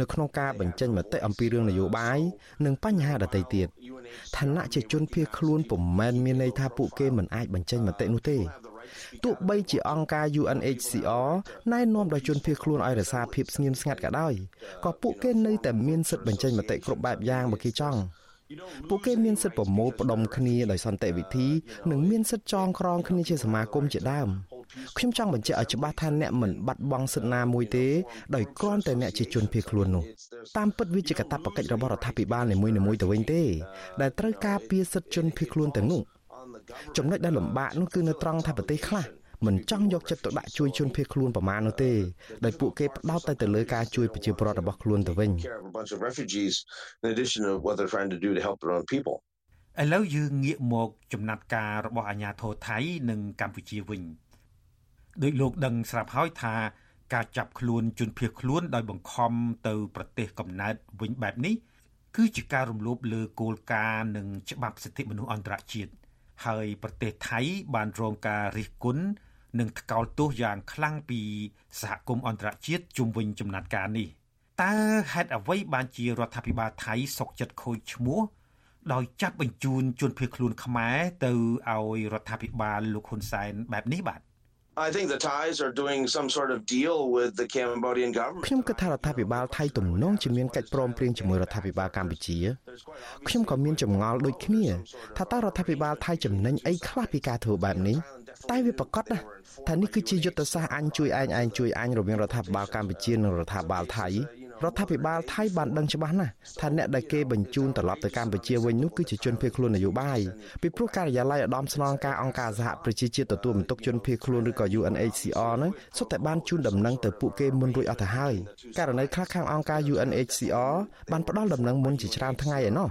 Speaker 3: នៅក្នុងការបញ្ចេញមតិអំពីរឿងនយោបាយនិងបញ្ហាដទៃទៀតឋានៈជាជនភៀសខ្លួនពុំមែនមានន័យថាពួកគេមិនអាចបញ្ចេញមតិនោះទេទោះបីជាអង្គការ UNHCR ណែនាំដល់ជនភៀសខ្លួនឲ្យរក្សាភាពស្ងៀមស្ងាត់ក៏ដោយក៏ពួកគេនៅតែមានសិទ្ធិបញ្ចេញមតិគ្រប់បែបយ៉ាងបើគេចង់ ពួកគេមានសិទ្ធិប្រមូលផ្ដុំគ្នាដោយសន្តិវិធីនិងមានសិទ្ធិចងក្រងគ្នាជាសមាគមជាដើមខ្ញុំចង់បញ្ជាក់ឲ្យច្បាស់ថាអ្នកមិនបាត់បង់សិទ្ធិណាមួយទេដោយគ្រាន់តែអ្នកជាជនភៀសខ្លួននោះតាមពិតវាជាកាតព្វកិច្ចរបស់រដ្ឋាភិបាលនីមួយៗទៅវិញទេ ដែលត្រូវការពារសិទ្ធិជនភៀសខ្លួនទាំងនោះចំណុចដែលលំបាកនោះគឺនៅត្រង់ថាប្រទេសខ្លះ មិនចង់យកចិត្តទុកដាក់ជួយជនភៀសខ្លួនប្រមាណនោះទេដោយពួកគេផ្ដោតតែទៅលើការជួយប្រជាពលរដ្ឋរបស់ខ្លួនទៅវិញ
Speaker 9: ឥឡូវយើងងាកមកចំណាត់ការរបស់អាជ្ញាធរថៃនិងកម្ពុជាវិញដោយលោកដឹងស្រាប់ហើយថាការចាប់ខ្លួនជនភៀសខ្លួនដោយបង្ខំទៅប្រទេសកំណើតវិញបែបនេះគឺជាការរំលោភលើគោលការណ៍និងច្បាប់សិទ្ធិមនុស្សអន្តរជាតិហើយប្រទេសថៃបានរងការរិះគន់ និងថ្កោលទោសយ៉ាងខ្លាំងពីសហគមន៍អន្តរជាតិជុំវិញចំណាត់ការនេះតើហេតុអ្វីបានជារដ្ឋាភិបាលថៃសុកចិត្តខូចឈ្មោះដោយចាប់បញ្ជូនជនភៀសខ្លួនខ្មែរទៅឲ្យរដ្ឋាភិបាលលោកហ៊ុនសែនបែបនេះបាទ
Speaker 10: I think the Thais are doing some sort of deal with the Cambodian government.
Speaker 3: ខ្ញុំគិតថារដ្ឋាភិបាលថៃទំនងជាមានកិច្ចព្រមព្រៀងជាមួយរដ្ឋាភិបាលកម្ពុជាខ្ញុំក៏មានចម្ងល់ដូចគ្នាថាតើរដ្ឋាភិបាលថៃចំណេញអីខ្លះពីការធ្វើបែបនេះតែវាប្រកាសណាថានេះគឺជាយុទ្ធសាស្ត្រអញជួយឯងឯងជួយអញរវាងរដ្ឋាភិបាលកម្ពុជានិងរដ្ឋាភិបាលថៃ រដ្ឋាភិបាលថៃបានដឹងច្បាស់ណាស់ថាអ្នកដែលគេបញ្ជូនត្រឡប់ទៅកម្ពុជាវិញនោះគឺជាជនភៀសខ្លួននយោបាយពីព្រោះការិយាល័យឧត្តមស្នងការអង្គការសហប្រជាជាតិទទួលបន្ទុកជនភៀសខ្លួនឬក៏ UNHCR ហ្នឹងសុទ្ធតែបានជូនដំណឹងទៅពួកគេមុនរួចអស់ទៅហើយករណីខ្លះខាងអង្គការ UNHCR បានផ្ដល់ដំណឹងមុនជាច្រើនថ្ងៃឯណោះ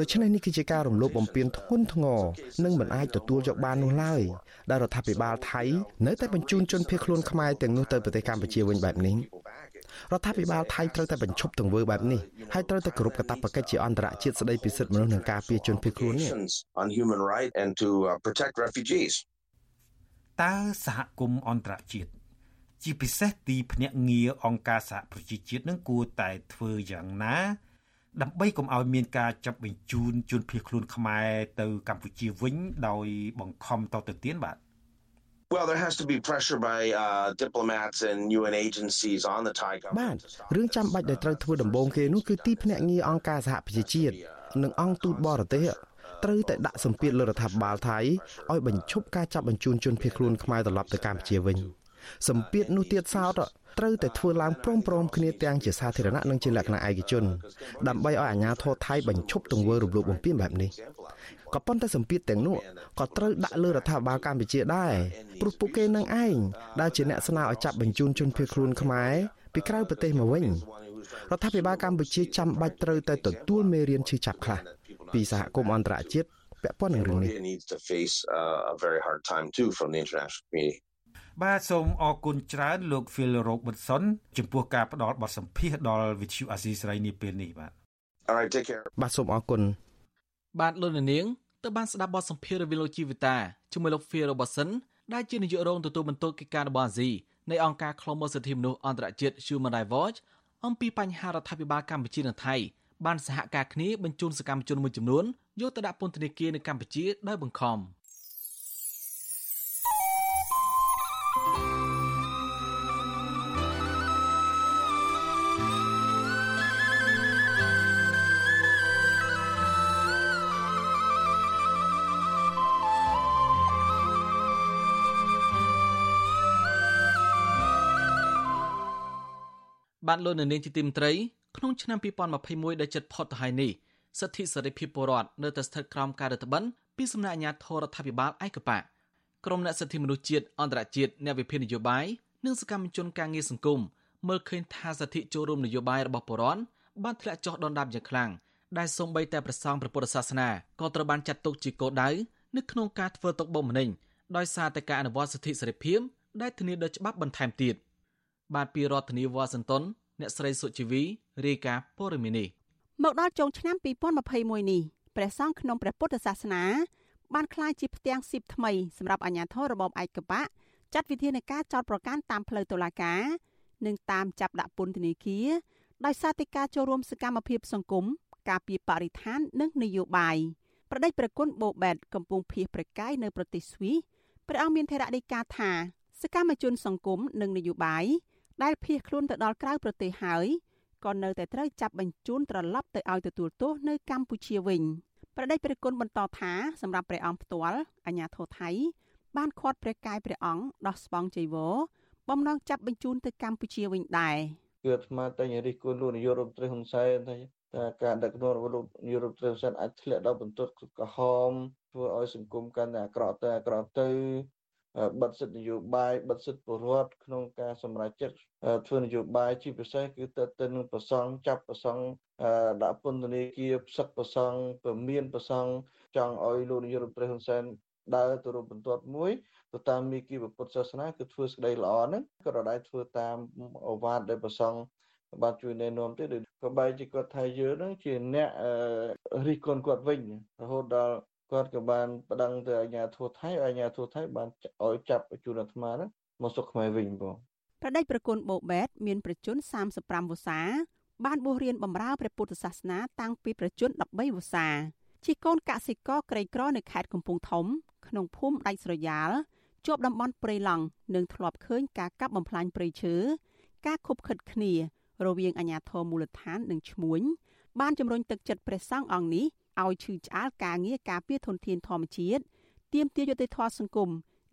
Speaker 3: ដូច្នេះនេះគឺជាការរំលោភបំពានធ្ងន់ធ្ងរនិងមិនអាចទទួលយកបាននោះឡើយ ដែលរដ្ឋាភិបាលថៃនៅតែបញ្ជូនជនភៀសខ្លួនខ្មែរទាំងនោះទៅប្រទេសកម្ពុជាវិញបែបនេះរដ្ឋាភិបាលថៃត្រូវតែបញ្ឈប់ទង្វើបែបនេះហើយត្រូវតែគោរពកាតព្វកិច្ចជាអន្តរជាតិស្តីពីសិទ្ធិមនុស្សនិងការពារជនភៀសខ្លួននេះ
Speaker 9: តើសហគមន៍អន្តរជាតិជាពិសេសទីភ្នាក់ងារអង្គការសហប្រជាជាតិនឹងគួរតែធ្វើយ៉ាងណា ដើម្បីកុំឲ្យមានការចាប់បញ្ជូនជនភៀសខ្លួនខ្មែរទៅកម្ពុជាវិញដោយបង្ខំតទៅទៀតបាទ
Speaker 10: Well there has to be pressure by uh diplomats and UN agencies on the Thai government
Speaker 3: បាទរឿងចាំបាច់ដែលត្រូវធ្វើដំបូងគេនោះគឺទីភ្នាក់ងារអង្គការសហប្រជាជាតិនិងអង្គទូតបរទេសត្រូវតែដាក់សម្ពាធលើរដ្ឋាភិបាលថៃឲ្យបញ្ឈប់ការចាប់បញ្ជូនជនភៀសខ្លួនខ្មែរត្រឡប់ទៅកម្ពុជាវិញសម្ពាធនោះទៀតសោត ត្រូវតែធ្វើឡើងព្រមព្រមគ្នាទាំងជាសាធារណៈនិងជាលក្ខណៈឯកជនដើម្បីឲ្យអាជ្ញាធរថៃបញ្ឈប់ទង្វើរំលោភបំពានបែបនេះក៏ប៉ុន្តែសម្ពាធទាំងនោះក៏ត្រូវដាក់លើរដ្ឋាភិបាលកម្ពុជាដែរព្រោះពួកគេនឹងឯងដែលជាអ្នកស្នើឲ្យចាប់បញ្ជូនជនភៀសខ្លួនខ្មែរពីក្រៅប្រទេសមកវិញរដ្ឋាភិបាលកម្ពុជាចាំបាច់ត្រូវតែទទួលមេរៀនឈឺចាប់ខ្លះពីសហគមន៍អន្តរជាតិពាក់ព័ន្ធនឹងរឿងនេះ
Speaker 9: បាទសូមអរគុណច្រើនលោក Phil Robertson ចំពោះការផ្ដល់បទសម្ភាសន៍ដល់ Vithu Azizi នេះពេលនេះបាទ
Speaker 10: Alright take care
Speaker 3: បាទសូមអរគុណ
Speaker 1: បាទលោកនាងទៅបានស្ដាប់បទសម្ភាសន៍រវាងលោកជីវិតាជាមួយលោក Phil Robertson ដែលជានាយករងទទួលបន្ទុកកិច្ចការរបស់អាស៊ីនៃអង្គការឃ្លាំមើលសិទ្ធិមនុស្សអន្តរជាតិ Human Rights Watch អំពីបញ្ហារដ្ឋាភិបាលកម្ពុជានិងថៃបានសហការគ្នាបញ្ជូនសកម្មជនមួយចំនួនយកទៅដាក់ពន្ធនាគារនៅកម្ពុជាដោយបង្ខំ។ បានលោកនៅនាងជាទីមត្រីក្នុងឆ្នាំ2021ដែលជិតផុតទៅហើយនេះសិទ្ធិសេរីភាពពលរដ្ឋនៅតែស្ថិតក្រោមការរដ្ឋបិនពីសំណាក់អាជ្ញាធររដ្ឋាភិបាលឯកបកក្រមអ្នកសិទ្ធិមនុស្សជាតិអន្តរជាតិអ្នកវិភាគនយោបាយនិងសកម្មជនការងារសង្គមមើលឃើញថាសិទ្ធិចូលរួមនយោបាយរបស់ពលរដ្ឋបានធ្លាក់ចុះដុនដាបយ៉ាងខ្លាំងដែលសូម្បីតែប្រសង់ព្រះពុទ្ធសាសនាក៏ត្រូវបានចាត់ទុកជាគោលដៅនៅក្នុងការធ្វើទុកបុកម្នេញដោយសារតែការអនុវត្តសិទ្ធិសេរីភាពដែលធានាដោយច្បាប់បន្ថែមទៀត បាទពីរដ្ឋធានីវ៉ាស៊ីនតោនអ្នកស្រីសុជីវីរាយការណ៍ព័ត៌មាននេះ
Speaker 11: មកដល់ចុងឆ្នាំ2021នេះព្រះសង្ឃក្នុងព្រះពុទ្ធសាសនា បានក្លាយជាផ្ទាំងស៊ីបថ្មីសម្រាប់អាជ្ញាធររបបឯកបកចាត់វិធានការចោតប្រកាន់តាមផ្លូវតុលាការនិងតាមចាប់ដាក់ពន្ធនាគារដោយសារតែការចូលរួមសកម្មភាពសង្គមការពីបរិស្ថាននិងនយោបាយប្រដេចប្រគុណបូបែតកំពុងភៀសប្រកាយនៅប្រទេសស្វីសព្រះអង្គមានថេរដីកាថាសកម្មជនសង្គមនិងនយោបាយ ដែលភៀសខ្លួនទៅដល់ក្រៅប្រទេសហើយក៏នៅតែត្រូវចាប់បញ្ជូនត្រឡប់ទៅឲ្យទទួលទោសនៅកម្ពុជាវិញប្រដេចព្រះគុណបន្តថាសម្រាប់ព្រះអង្គផ្ទាល់អាញាធរថៃ បានខាត់ព្រះកាយព្រះអង្គដោះស្បង់ចីវរបំណងចាប់បញ្ជូនទៅកម្ពុជាវិញដែរ
Speaker 12: គឺអាត្មាតែងរិះគន់លោកនាយករដ្ឋមន្ត្រីហ៊ុនសែនថាតែការដឹកនាំរបស់លោកនាយករដ្ឋមន្ត្រីហ៊ុនសែនអាចធ្លាក់ដល់បន្ទាត់ក្រហមធ្វើឲ្យសង្គមកាន់តែអាក្រក់ទៅអាក្រក់ទៅ បិទសិទ្ធិនយោបាយបិទសិទ្ធិពលរដ្ឋក្នុងការសម្រេចចិត្តធ្វើនយោបាយជាពិសេសគឺទៅទៅនឹងប្រសង់ចាប់ប្រសង់ដាក់ពន្ធនាគារផ្សឹកប្រសង់ពមៀនប្រសង់ចង់ឲ្យលោកនាយករដ្ឋមន្ត្រីហ៊ុនសែនដើរទៅរកបន្ទាត់មួយទៅតាមមីគីពុទ្ធសាសនាគឺធ្វើស្ដីល្អហ្នឹងក៏រដែរធ្វើតាមអវាទដែលប្រសង់បាទជួយណែនាំទេដូចក៏បែរជាគាត់ថាយើងហ្នឹងជាអ្នករិះគន់គាត់វិញរហូតដល់ គាត់ក៏បានប្តឹងទៅអាជ្ញាធរថៃអាជ្ញាធរថៃបានឲ្យចាប់ជួនអាត្មាហ្នឹងមកសុកខ្មែរវិញបង
Speaker 11: ប្រដេចប្រគុណបូបែតមានប្រជជន35វស្សា បានបួសរៀនបម្រើព្រះពុទ្ធសាសនាតាំងពីប្រជជន13វស្សាជាកូនកសិករក្រីក្រនៅខេត្តកំពង់ធំ ក្នុងភូមិដាច់ស្រយាលជាប់តំបន់ព្រៃឡង់និងធ្លាប់ឃើញការកាប់បំផ្លាញព្រៃឈើការខុបខិតគ្នារវាងអាជ្ញាធរមូលដ្ឋាននិងឈ្មួញបានជំរុញទឹកចិត្តព្រះសង្ឃអង្គនេះ ឲ្យឈឺឆ្អាលការងារការពារធនធានធម្មជាតិទាមទារយុត្តិធម៌សង្គម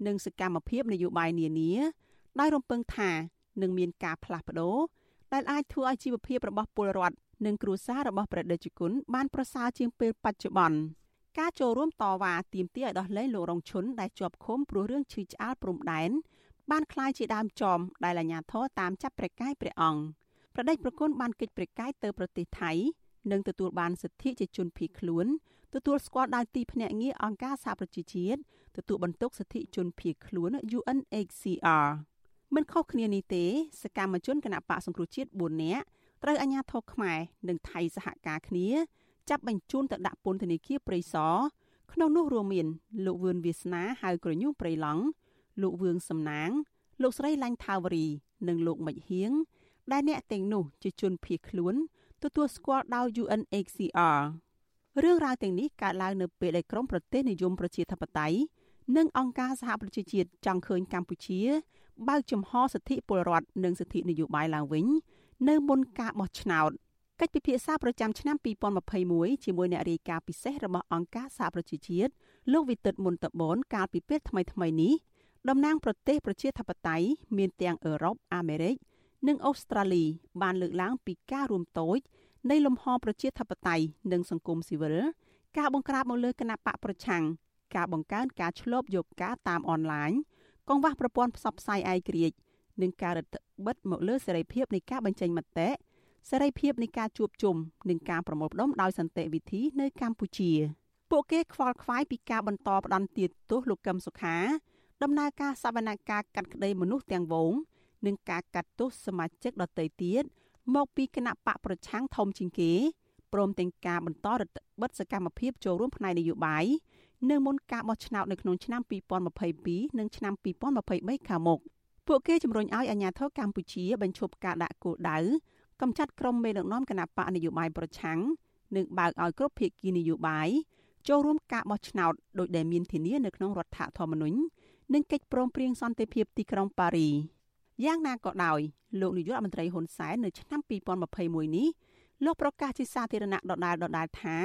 Speaker 11: និងសកម្មភាពនយោបាយនានាដោយរំពឹងថានឹងមានការផ្លាស់ប្ដូរដែលអាចធ្វើឲ្យជីវភាពរបស់ពលរដ្ឋនិងគ្រួសាររបស់ព្រះដេចគុណបានប្រសើរជាងពេលបច្ចុប្បន្នការចូលរួមតវ៉ាទាមទារឲ្យដោះលែងលោករងឈុនដែលជាប់ឃុំព្រោះរឿងឈឺឆ្អាលព្រំដែនបានคล้ายជាដើមចមដែលអាជ្ញាធរតាមចាប់ព្រះកាយព្រះអង្គប្រដេចប្រគុណបានកិច្ចព្រះកាយទៅប្រទេសថៃ និងទទួលបានសិទ្ធិជាជនភៀសខ្លួនទទួលស្គាល់ដោយទីភ្នាក់ងារអង្គការសហប្រជាជាតិទទួលបន្ទុកសិទ្ធិជនភៀសខ្លួន UNHCR មិនខុសគ្នានេះទេសកម្មជនគណៈបកសង្គ្រោះជាតិ4នាក់ត្រូវអាជ្ញាធរខ្មែរនិងថៃសហការគ្នា ចាប់បញ្ជូនទៅដាក់ពន្ធនាគារព្រៃសរក្នុងនោះរួមមាន លោកវឿនវាសនាហៅក្រញូងព្រៃឡង់លោកវឿងសំណាង លោកស្រីឡាញ់ថាវរី និងលោកមិចហៀងដែលអ្នកទាំងនោះជាជនភៀសខ្លួន ទទួលស្គាល់ដោយ UNHCR រឿងរ៉ាវទាំងនេះកើតឡើងនៅពេលដែលក្រមប្រទេសនិយមប្រជាធិបតេយ្យនិងអង្គការសហប្រជាជាតិចង់ឃើញកម្ពុជាបើកចំហសិទ្ធិពលរដ្ឋនិងសិទ្ធិនយោបាយឡើងវិញ នៅមុនការបោះឆ្នោតកិច្ចពិភាក្សាប្រចាំឆ្នាំ2021ជាមួយអ្នករាយការណ៍ពិសេសរបស់អង្គការសហប្រជាជាតិលោកវិទិតមុនតបនកាលពីពេលថ្មីៗនេះតំណាងប្រទេសប្រជាធិបតេយ្យមានទាំងអឺរ៉ុបអាមេរិក និងអូស្ត្រាលី បានលើកឡើងពីការរួមតូចនៃលំហប្រជាធិបតេយ្យនិងសង្គមស៊ីវិលការបង្ក្រាបមកលើគណៈបកប្រឆាំងការបង្កើនការឆ្លប់យកការតាមអនឡាញកង្វះប្រព័ន្ធផ្សព្វផ្សាយឯករាជ្យនិងការរឹតបន្តឹងមកលើសេរីភាពនៃការបញ្ចេញមតិសេរីភាពនៃការជួបជុំនិងការប្រមូលផ្ដុំដោយសន្តិវិធីនៅកម្ពុជាពួកគេខ្វល់ខ្វាយពីការបន្តផ្ដន់ទាទោសលោកកឹមសុខាដំណើរការសវនកម្មកាត់ក្តីមនុស្សទាំងវង និងការកាត់ទោសសមាជិកដទៃទៀតមកពីគណៈបកប្រឆាំងធំជាងគេព្រមទាំងការបន្តរដ្ឋបិទសកម្មភាពចូលរួមផ្នែកនយោបាយនៅមុនការបោះឆ្នោតនៅក្នុងឆ្នាំ2022និងឆ្នាំ2023ខាងមុខពួកគេជំរុញឲ្យអាជ្ញាធរកម្ពុជាបញ្ឈប់ការដាក់គោលដៅកំចាត់ក្រុមមេដឹកនាំគណៈបកនយោបាយប្រឆាំងនិងបើកឲ្យគ្រប់ភាគីនយោបាយចូលរួមការបោះឆ្នោតដោយដែលមានធានានៅក្នុងរដ្ឋធម្មនុញ្ញនិងកិច្ចព្រមព្រៀងសន្តិភាពទីក្រុងប៉ារី យ៉ាងណាក៏ដោយលោកនាយករដ្ឋមន្ត្រីហ៊ុនសែននៅឆ្នាំ2021នេះលោកប្រកាសជាសាធារណៈដដែលដដែលថា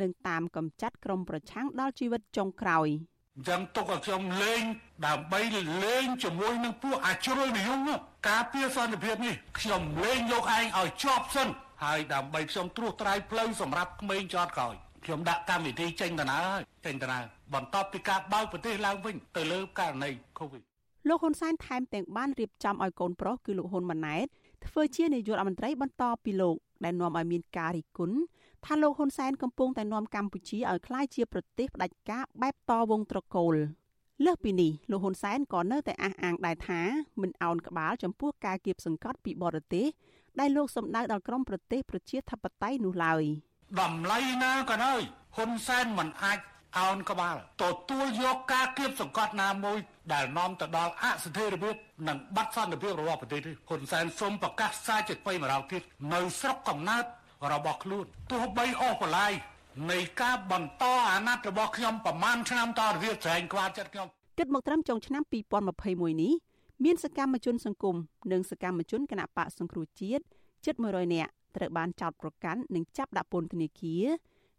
Speaker 11: នឹងតាមកំចាត់ក្រុមប្រឆាំងដល់ជីវិតចុងក្រោយ
Speaker 2: អញ្ចឹងទុកឲ្យខ្ញុំលេងដើម្បីលេងជាមួយនឹងពួកអាជ្រុលនិយមការពារសន្តិភាពនេះខ្ញុំលេងយកឯងឲ្យជាប់សិនហើយដើម្បីខ្ញុំត្រួសត្រាយផ្លូវសម្រាប់ក្មេងចតក្រោយខ្ញុំដាក់កម្មវិធីចេញដំណើរហើយចេញដំណើរបន្ទាប់ពីការបើកប្រទេសឡើងវិញទៅលើករណី COVID
Speaker 11: លោកហ៊ុនសែនថែមទាំងបានរៀបចំឲ្យកូនប្រុសគឺលោកហ៊ុនម៉ាណែតធ្វើជានាយករដ្ឋមន្ត្រីបន្តពីលោកដែលនាំឲ្យមានការរិះគន់ថាលោកហ៊ុនសែនកំពុងតែនាំកម្ពុជាឲ្យក្លាយជាប្រទេសផ្ដាច់ការបែបតវងត្រកូលលើសពីនេះលោកហ៊ុនសែនក៏នៅតែអះអាងដែរថាមិនអោនក្បាលចំពោះការគៀបសង្កត់ពីបរទេសដែលលោកសម្ដៅដល់ក្រមប្រទេសប្រជាធិបតេយ្យនោះឡើយ
Speaker 2: តម្លៃណាក៏ដោយហ៊ុនសែនមិនអាច អោនក្បាលទទួលយកការគៀបសង្កត់ណាមួយដែលនាំទៅដល់អស្ថិរភាពនិងបាត់សន្តិភាពរបស់ប្រទេសនេះហ៊ុនសែនសូមប្រកាសសារជាថ្មីម្ដងទៀតនៅស្រុកកំណើតរបស់ខ្លួនទោះបីអស់បលាយនៃការបន្តអាណត្តិរបស់ខ្ញុំប្រមាណឆ្នាំតទៅទៀតស្រែងខ្វះចិត្តខ្ញុំ
Speaker 11: គិតមកត្រឹមចុងឆ្នាំ2021នេះមានសកម្មជនសង្គមនិងសកម្មជនគណបកសង្គ្រោះជាតិជិត100នាក់ត្រូវបានចោទប្រកាន់និងចាប់ដាក់ពន្ធនាគារ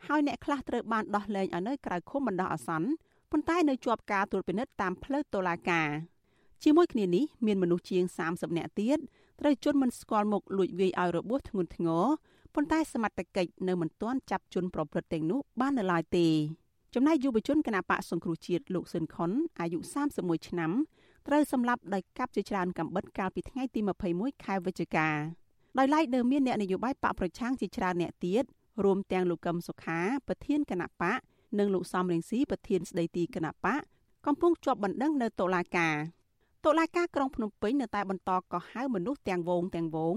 Speaker 11: ហើយអ្នកខ្លះត្រូវបានដោះលែងឲ្យនៅក្រៅឃុំបណ្ដោះអាសន្នប៉ុន្តែនៅជាប់ការត្រួតពិនិត្យតាមផ្លូវតុលាការជាមួយគ្នានេះមានមនុស្សជាង30នាក់ទៀតត្រូវជន់មិនស្គាល់មុខលួចវាយឲ្យរបួសធ្ងន់ធ្ងរប៉ុន្តែសមត្ថកិច្ចនៅមិនទាន់ចាប់ជនប្រព្រឹត្តទាំងនោះបាននៅឡើយទេចំណែកយុវជនគណបកសង្គ្រោះជាតិលោកស៊ិនខុនអាយុ31ឆ្នាំត្រូវសម្លាប់ដោយកាប់ជាច្រើនកំបិតកាលពីថ្ងៃទី21ខែវិច្ឆិកាដោយឡែកនៅមានអ្នកនយោបាយបកប្រឆាំងជាច្រើនអ្នកទៀត រួមទាំងលោកកឹមសុខាប្រធានគណៈបកនិងលោកសំរងស៊ីប្រធានស្ដីទីគណៈបកកំពុងជាប់បណ្ដឹងនៅតុលាការតុលាការក្រុងភ្នំពេញនៅតែបន្តកោះហៅមនុស្សទាំងវងទាំងវង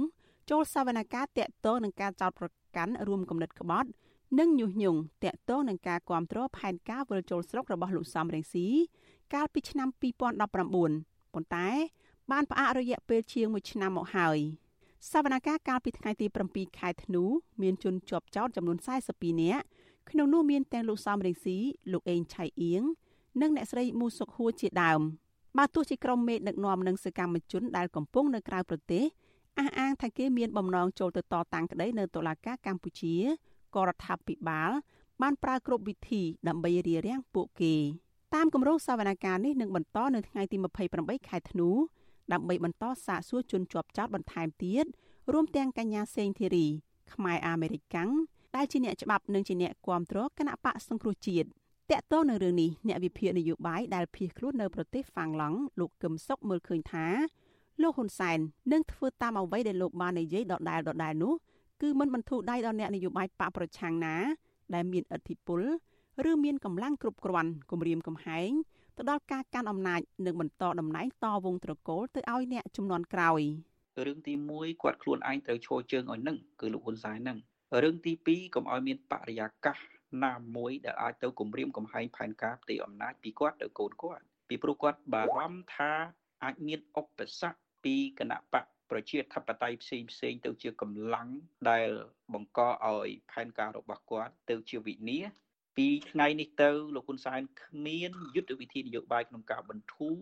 Speaker 11: ចូលសវនកម្មតាក់ទងនឹងការចោទប្រកាន់រួមគំនិតក្បត់និងញុះញង់តាក់ទងនឹងការគ្រប់គ្រងផែនការវិលជុលស្រុករបស់លោកសំរងស៊ីកាលពីឆ្នាំ2019ប៉ុន្តែ បានផ្អាករយៈពេលជាង1ឆ្នាំមកហើយ សវនកម្មកាលពីថ្ងៃទី7ខែធ្នូមានជនជាប់ចោទចំនួន42នាក់ក្នុងនោះមានទាំងលោកសំរងស៊ីលោកអេងឆៃអៀងនិងអ្នកស្រីមូសុកហួរជាដើមបើទោះជាក្រុមមេដឹកនាំនិងសកម្មជនដែលកំពុងនៅក្រៅប្រទេសអះអាងថាគេមានបំណងចូលទៅតតាំងក្តីនៅតុលាការកម្ពុជាក៏រដ្ឋាភិបាលបានប្រើគ្រប់វិធីដើម្បីរារាំងពួកគេតាមគម្រោងសវនកម្មនេះនឹងបន្តនៅថ្ងៃទី28ខែធ្នូ ដើម្បីបន្តសាកសួរជនជាប់ចោតបន្ថែមទៀតរួមទាំងកញ្ញាសេងធីរីខ្មែរអាមេរិកាំងដែលជាអ្នកច្បាប់និងជាអ្នកគាំទ្រគណៈបកសង្គ្រោះជាតិតកតទៅនឹងរឿងនេះអ្នកវិភាគនយោបាយដែលភៀសខ្លួននៅប្រទេសហ្វាំងឡង់លោកកឹមសុខមើលឃើញថាលោកហ៊ុនសែននឹងធ្វើតាមអ្វីដែលលោកបាននិយាយដដែលដដែលនោះគឺមិនបន្ធូរដៃដល់អ្នកនយោបាយបកប្រឆាំងណា ដែលមានឥទ្ធិពលឬមានកម្លាំងគ្រប់គ្រាន់គម្រាមកំហែង ទៅដល់ការកាន់អំណាចនិងបន្តតំណែងតវងត្រកូលទៅឲ្យអ្នកចំនួនក្រោយ
Speaker 13: រឿងទី1គាត់ខ្លួនឯងត្រូវឈរជើងឲ្យនឹងគឺលោកហ៊ុនសែននឹងរឿងទី2កុំឲ្យមានបរិយាកាសណាមួយដែលអាចទៅគម្រាមកំហែងផែនការផ្ទៃអំណាចពីគាត់ទៅកូនគាត់ពីព្រោះគាត់បារម្ភថាអាចមានឧបសគ្គពីគណៈបកប្រជាធិបតេយ្យផ្សេងផ្សេងទៅជាកម្លាំងដែលបង្កឲ្យផែនការរបស់គាត់ទៅជាវិនាស ពីថ្ងៃនេះទៅលោកហ៊ុនសែនគ្មានយុទ្ធវិធីនយោបាយក្នុងការបន្ធូរ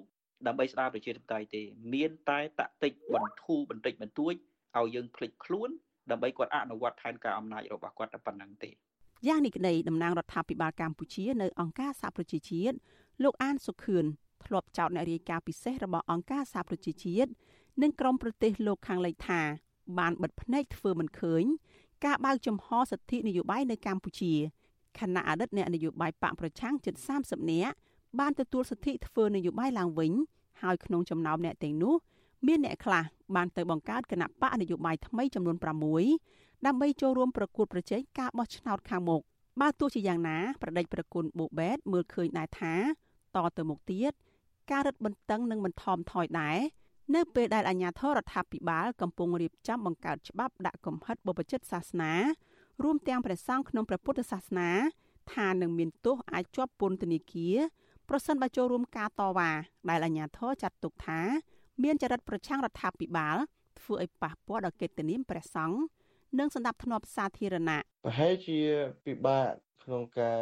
Speaker 13: ដើម្បីស្ដារប្រជាធិបតេយ្យទេ មានតែតាក់ទិចបន្ធូរបន្តិចបន្តួចឲ្យយើងភ្លេចខ្លួនដើម្បីគាត់អនុវត្តផែនការអំណាចរបស់គាត់តែប៉ុណ្្នឹងទេ
Speaker 11: យ៉ាងនេះក្តីតំណាងរដ្ឋាភិបាលកម្ពុជានៅអង្គការសហប្រជាជាតិលោកអានសុខឿនធ្លាប់ចោទអ្នករាយការណ៍ពិសេសរបស់អង្គការសហប្រជាជាតិនិងក្រមប្រទេសលោកខាងលិចថា បានបិទភ្នែកធ្វើមិនឃើញ ការបើកចំហសិទ្ធិនយោបាយនៅកម្ពុជា ខណៈអតីតអ្នកនយោបាយបកប្រឆាំងជិត30នាក់បានទទួលសិទ្ធិធ្វើនយោបាយឡើងវិញហើយក្នុងចំណោមអ្នកទាំងនោះមានអ្នកខ្លះបានទៅបង្កើតគណៈបកនយោបាយថ្មីចំនួន6ដើម្បីចូលរួមប្រកួតប្រជែងការបោះឆ្នោតខាងមុខបើទោះជាយ៉ាងណាប្រដេចប្រគុណបូបែតមើលឃើញដែរថាតទៅមុខទៀតការរឹតបន្តឹងនឹងមិនថមថយដែរនៅពេលដែលអាជ្ញាធររដ្ឋាភិបាលកំពុងរៀបចំបង្កើតច្បាប់ដាក់កំហិតបបជិតសាសនា រួមទាំងព្រះសង្ឃក្នុងព្រះពុទ្ធសាសនាថានឹងមានទោសអាចជាប់ពន្ធនាគារប្រសិនបើចូលរួមការតវ៉ាដែលអាជ្ញាធរចាត់ទុកថា មានចរិតប្រឆាំងរដ្ឋាភិបាលធ្វើឲ្យប៉ះពាល់ដល់កិត្តិនាមព្រះសង្ឃនិងសន្តិភាពសាធារណៈ
Speaker 12: ប្រហែលជាពិបាកក្នុងការ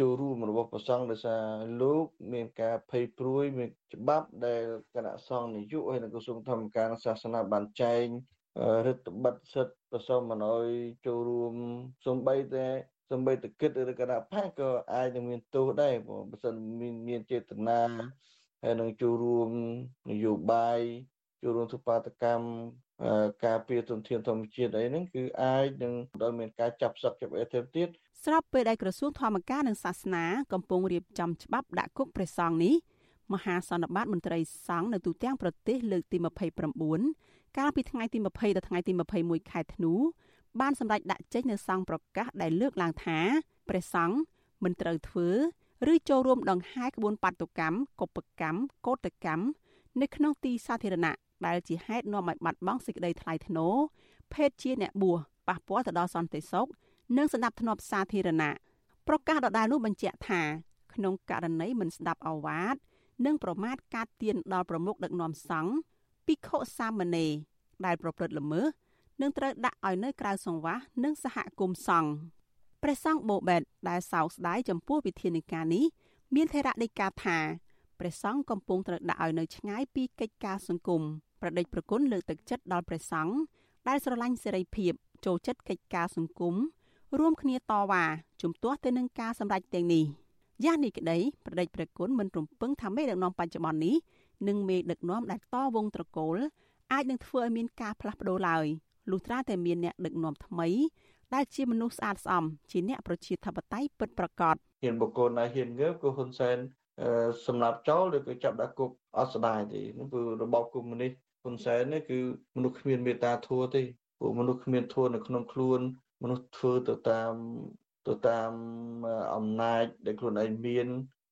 Speaker 12: ចូលរួមរបស់ប្រសង់ដោយសារលោក មានការភ័យព្រួយមានច្បាប់ដែលគណៈសង្ឃនយោបាយហើយនិងក្រសួងធម្មការសាសនាបានចែង រដ្ឋបတ်សិទ្ធប្រសងមិនអោយចូលរួមសំបីតែសំបីតគិតឬគណៈបកក៏អាចនឹងមានទោសដែរបើសិនមានមានចេតនាហើយនឹងចូលរួមនយោបាយចូលរួមសុបាតកម្មការពារទុនធានធម្មជាតិអីហ្នឹងគឺអាចនឹងដល់មានការចាប់សឹកចាប់អីទៅទៀត
Speaker 11: ស្របពេលដែលក្រសួងធម្មការនិងសាសនាកំពុងរៀបចំច្បាប់ដាក់គុកព្រះសង្ឃនេះមហាសន្និបាតមន្ត្រីសង្ឃនៅទូទាំងប្រទេសលើកទី29 កាលពីថ្ងៃទី20ដល់ថ្ងៃទី21ខែធ្នូបានសម្រេចដាក់ចេញនូវសង្ឃប្រកាសដែលលើកឡើងថាព្រះសង្ឃមិនត្រូវធ្វើឬចូលរួមដង្ហែក្បួនបាតុកម្មកុបកម្មកោតកម្មនៅក្នុងទីសាធារណៈដែលជាហេតុនាំឲ្យបាត់បង់សេចក្តីថ្លៃថ្នូរភេទជាអ្នកបួសប៉ះពាល់ទៅដល់សន្តិសុខនិងសណ្ដាប់ធ្នាប់សាធារណៈប្រកាសដដែលនោះបញ្ជាក់ថាក្នុងករណីមិនស្ដាប់អវាទនិងប្រមាថការទៀនដល់ប្រមុខដឹកនាំសង្ឃ ភិក្ខុសាមណេរដែលប្រព្រឹត្តល្មើសនឹងត្រូវដាក់ឲ្យនៅក្រៅសង្វាសនិងសហគមន៍សង្ឃព្រះសង្ឃបូបែតដែលសោកស្ដាយចំពោះវិធានការនេះមានថេរដីកាថាព្រះសង្ឃកំពុងត្រូវដាក់ឲ្យនៅឆ្ងាយពីកិច្ចការសង្គមប្រដេចប្រគុណលើកទឹកចិត្តដល់ព្រះសង្ឃដែលស្រឡាញ់សេរីភាពចូលចិត្តកិច្ចការសង្គមរួមគ្នាតវ៉ាជំទាស់ទៅនឹងការសម្រេចទាំងនេះយ៉ាងនេះក្តីប្រដេចព្រះគុណមិនរំពឹងថាមេដឹកនាំបច្ចុប្បន្ននេះ និងមេដឹកនាំដែលតវងត្រកូលអាចនឹងធ្វើឲ្យមានការផ្លាស់ប្ដូរឡើយលុះត្រាតែមានអ្នកដឹកនាំថ្មី ដែលជាមនុស្សស្អាតស្អំជាអ្នកប្រជាធិបតេយ្យពិតប្រាកដ
Speaker 12: ហ៊ានបុគ្គលណាហ៊ានងើបក៏ហ៊ុនសែនសម្រាប់ចោលឬក៏ចាប់ដាក់គុកអត់ស្ដាយទេនោះគឺរបបកុម្មុយនីសហ៊ុនសែននេះគឺមនុស្សគ្មានមេត្តាធម៌ទេពួកមនុស្សគ្មានធម៌នៅក្នុងខ្លួន មនុស្សធ្វើទៅតាមទៅតាមអំណាចដែលខ្លួនឯងមាន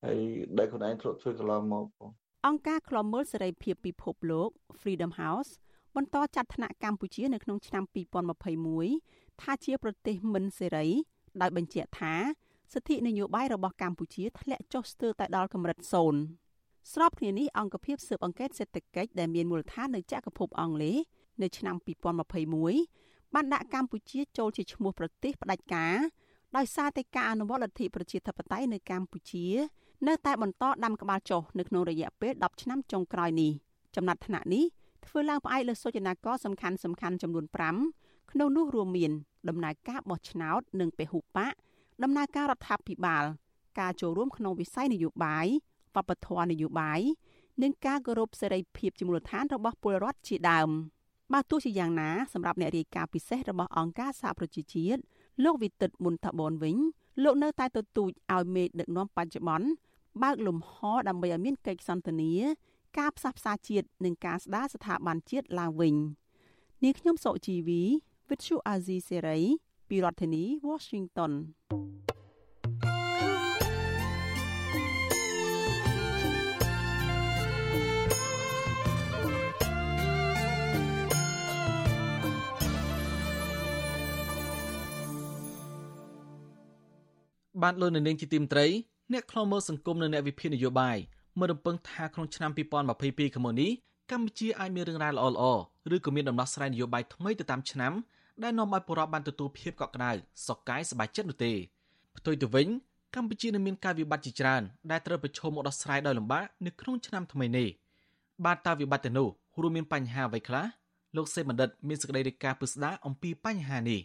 Speaker 12: ហើយដែលខ្លួនឯងធ្លាប់ធ្វើកន្លងមក
Speaker 11: ផង អង្គការឃ្លាំមើលសេរីភាពពិភពលោក Freedom House បន្តចាត់ថ្នាក់កម្ពុជានៅក្នុងឆ្នាំ2021ថាជាប្រទេសមិនសេរី ដោយបញ្ជាក់ថាសិទ្ធិនយោបាយរបស់កម្ពុជាធ្លាក់ចុះស្ទើរតែដល់កម្រិតសូន្យស្របគ្នានេះអង្គភាពស៊ើបអង្កេតសេដ្ឋកិច្ចដែលមានមូលដ្ឋាននៅចក្រភពអង់គ្លេសនៅឆ្នាំ2021បានដាក់កម្ពុជាចូលជាឈ្មោះប្រទេសផ្ដាច់ការដោយសារតែការអនុវត្តលទ្ធិប្រជាធិបតេយ្យនៅកម្ពុជា នៅតែបន្តដាំក្បាលចុះនៅក្នុងរយៈពេល10ឆ្នាំចុងក្រោយនេះចំណាត់ថ្នាក់នេះធ្វើឡើងផ្អែកលើសូចនាករសំខាន់សំខាន់ចំនួន5ក្នុងនោះរួមមាន ដំណើរការបោះឆ្នោត និងពហុបកដំណើរការរដ្ឋាភិបាល ការចូលរួមក្នុងវិស័យនយោបាយវប្បធម៌នយោបាយនិងការគោរពសេរីភាពជាមូលដ្ឋានរបស់ពលរដ្ឋជាដើមបើទោះជាយ៉ាងណាសម្រាប់អ្នករាយការណ៍ពិសេសរបស់អង្គការសហប្រជាជាតិលោកវិទិតមុនតាបនវិញលោកនៅតែទទូចឲ្យមេដឹកនាំបច្ចុប្បន្ន បើកលំហដើម្បីឲ្យមានកិច្ចសន្ទនា ការផ្សះផ្សាជាតិនិងការស្ដារស្ថាប័នជាតិឡើងវិញនាងខ្ញុំសុជីវី Vithu Azizi Serai ពីរដ្ឋធានី Washington
Speaker 1: បានលោកនៅនាងជាទីមត្រី អ្នកខ្លោមើសង្គមនិងអ្នកវិភាគនយោបាយមើលរំពឹងថាក្នុងឆ្នាំ2022ខាងមុខនេះកម្ពុជាអាចមានរឿងរ៉ាវល្អៗឬក៏មានដំណោះស្រាយនយោបាយថ្មីទៅតាមឆ្នាំដែលនាំឲ្យប្រជាពលរដ្ឋបានទទួលភាពកក់ក្ដៅសុខកាយសប្បាយចិត្តនោះទេផ្ទុយទៅវិញកម្ពុជានឹងមានការវិបត្តិជាច្រើនដែលត្រូវប្រឈមមុខដោះស្រាយដោយលំបាកនៅក្នុងឆ្នាំថ្មីនេះបាទតើវិបត្តិទៅនោះរួមមានបញ្ហាអ្វីខ្លះលោកសេបណ្ឌិតមានសេចក្តីរាយការណ៍ពិស្ដារអំពីបញ្ហានេះ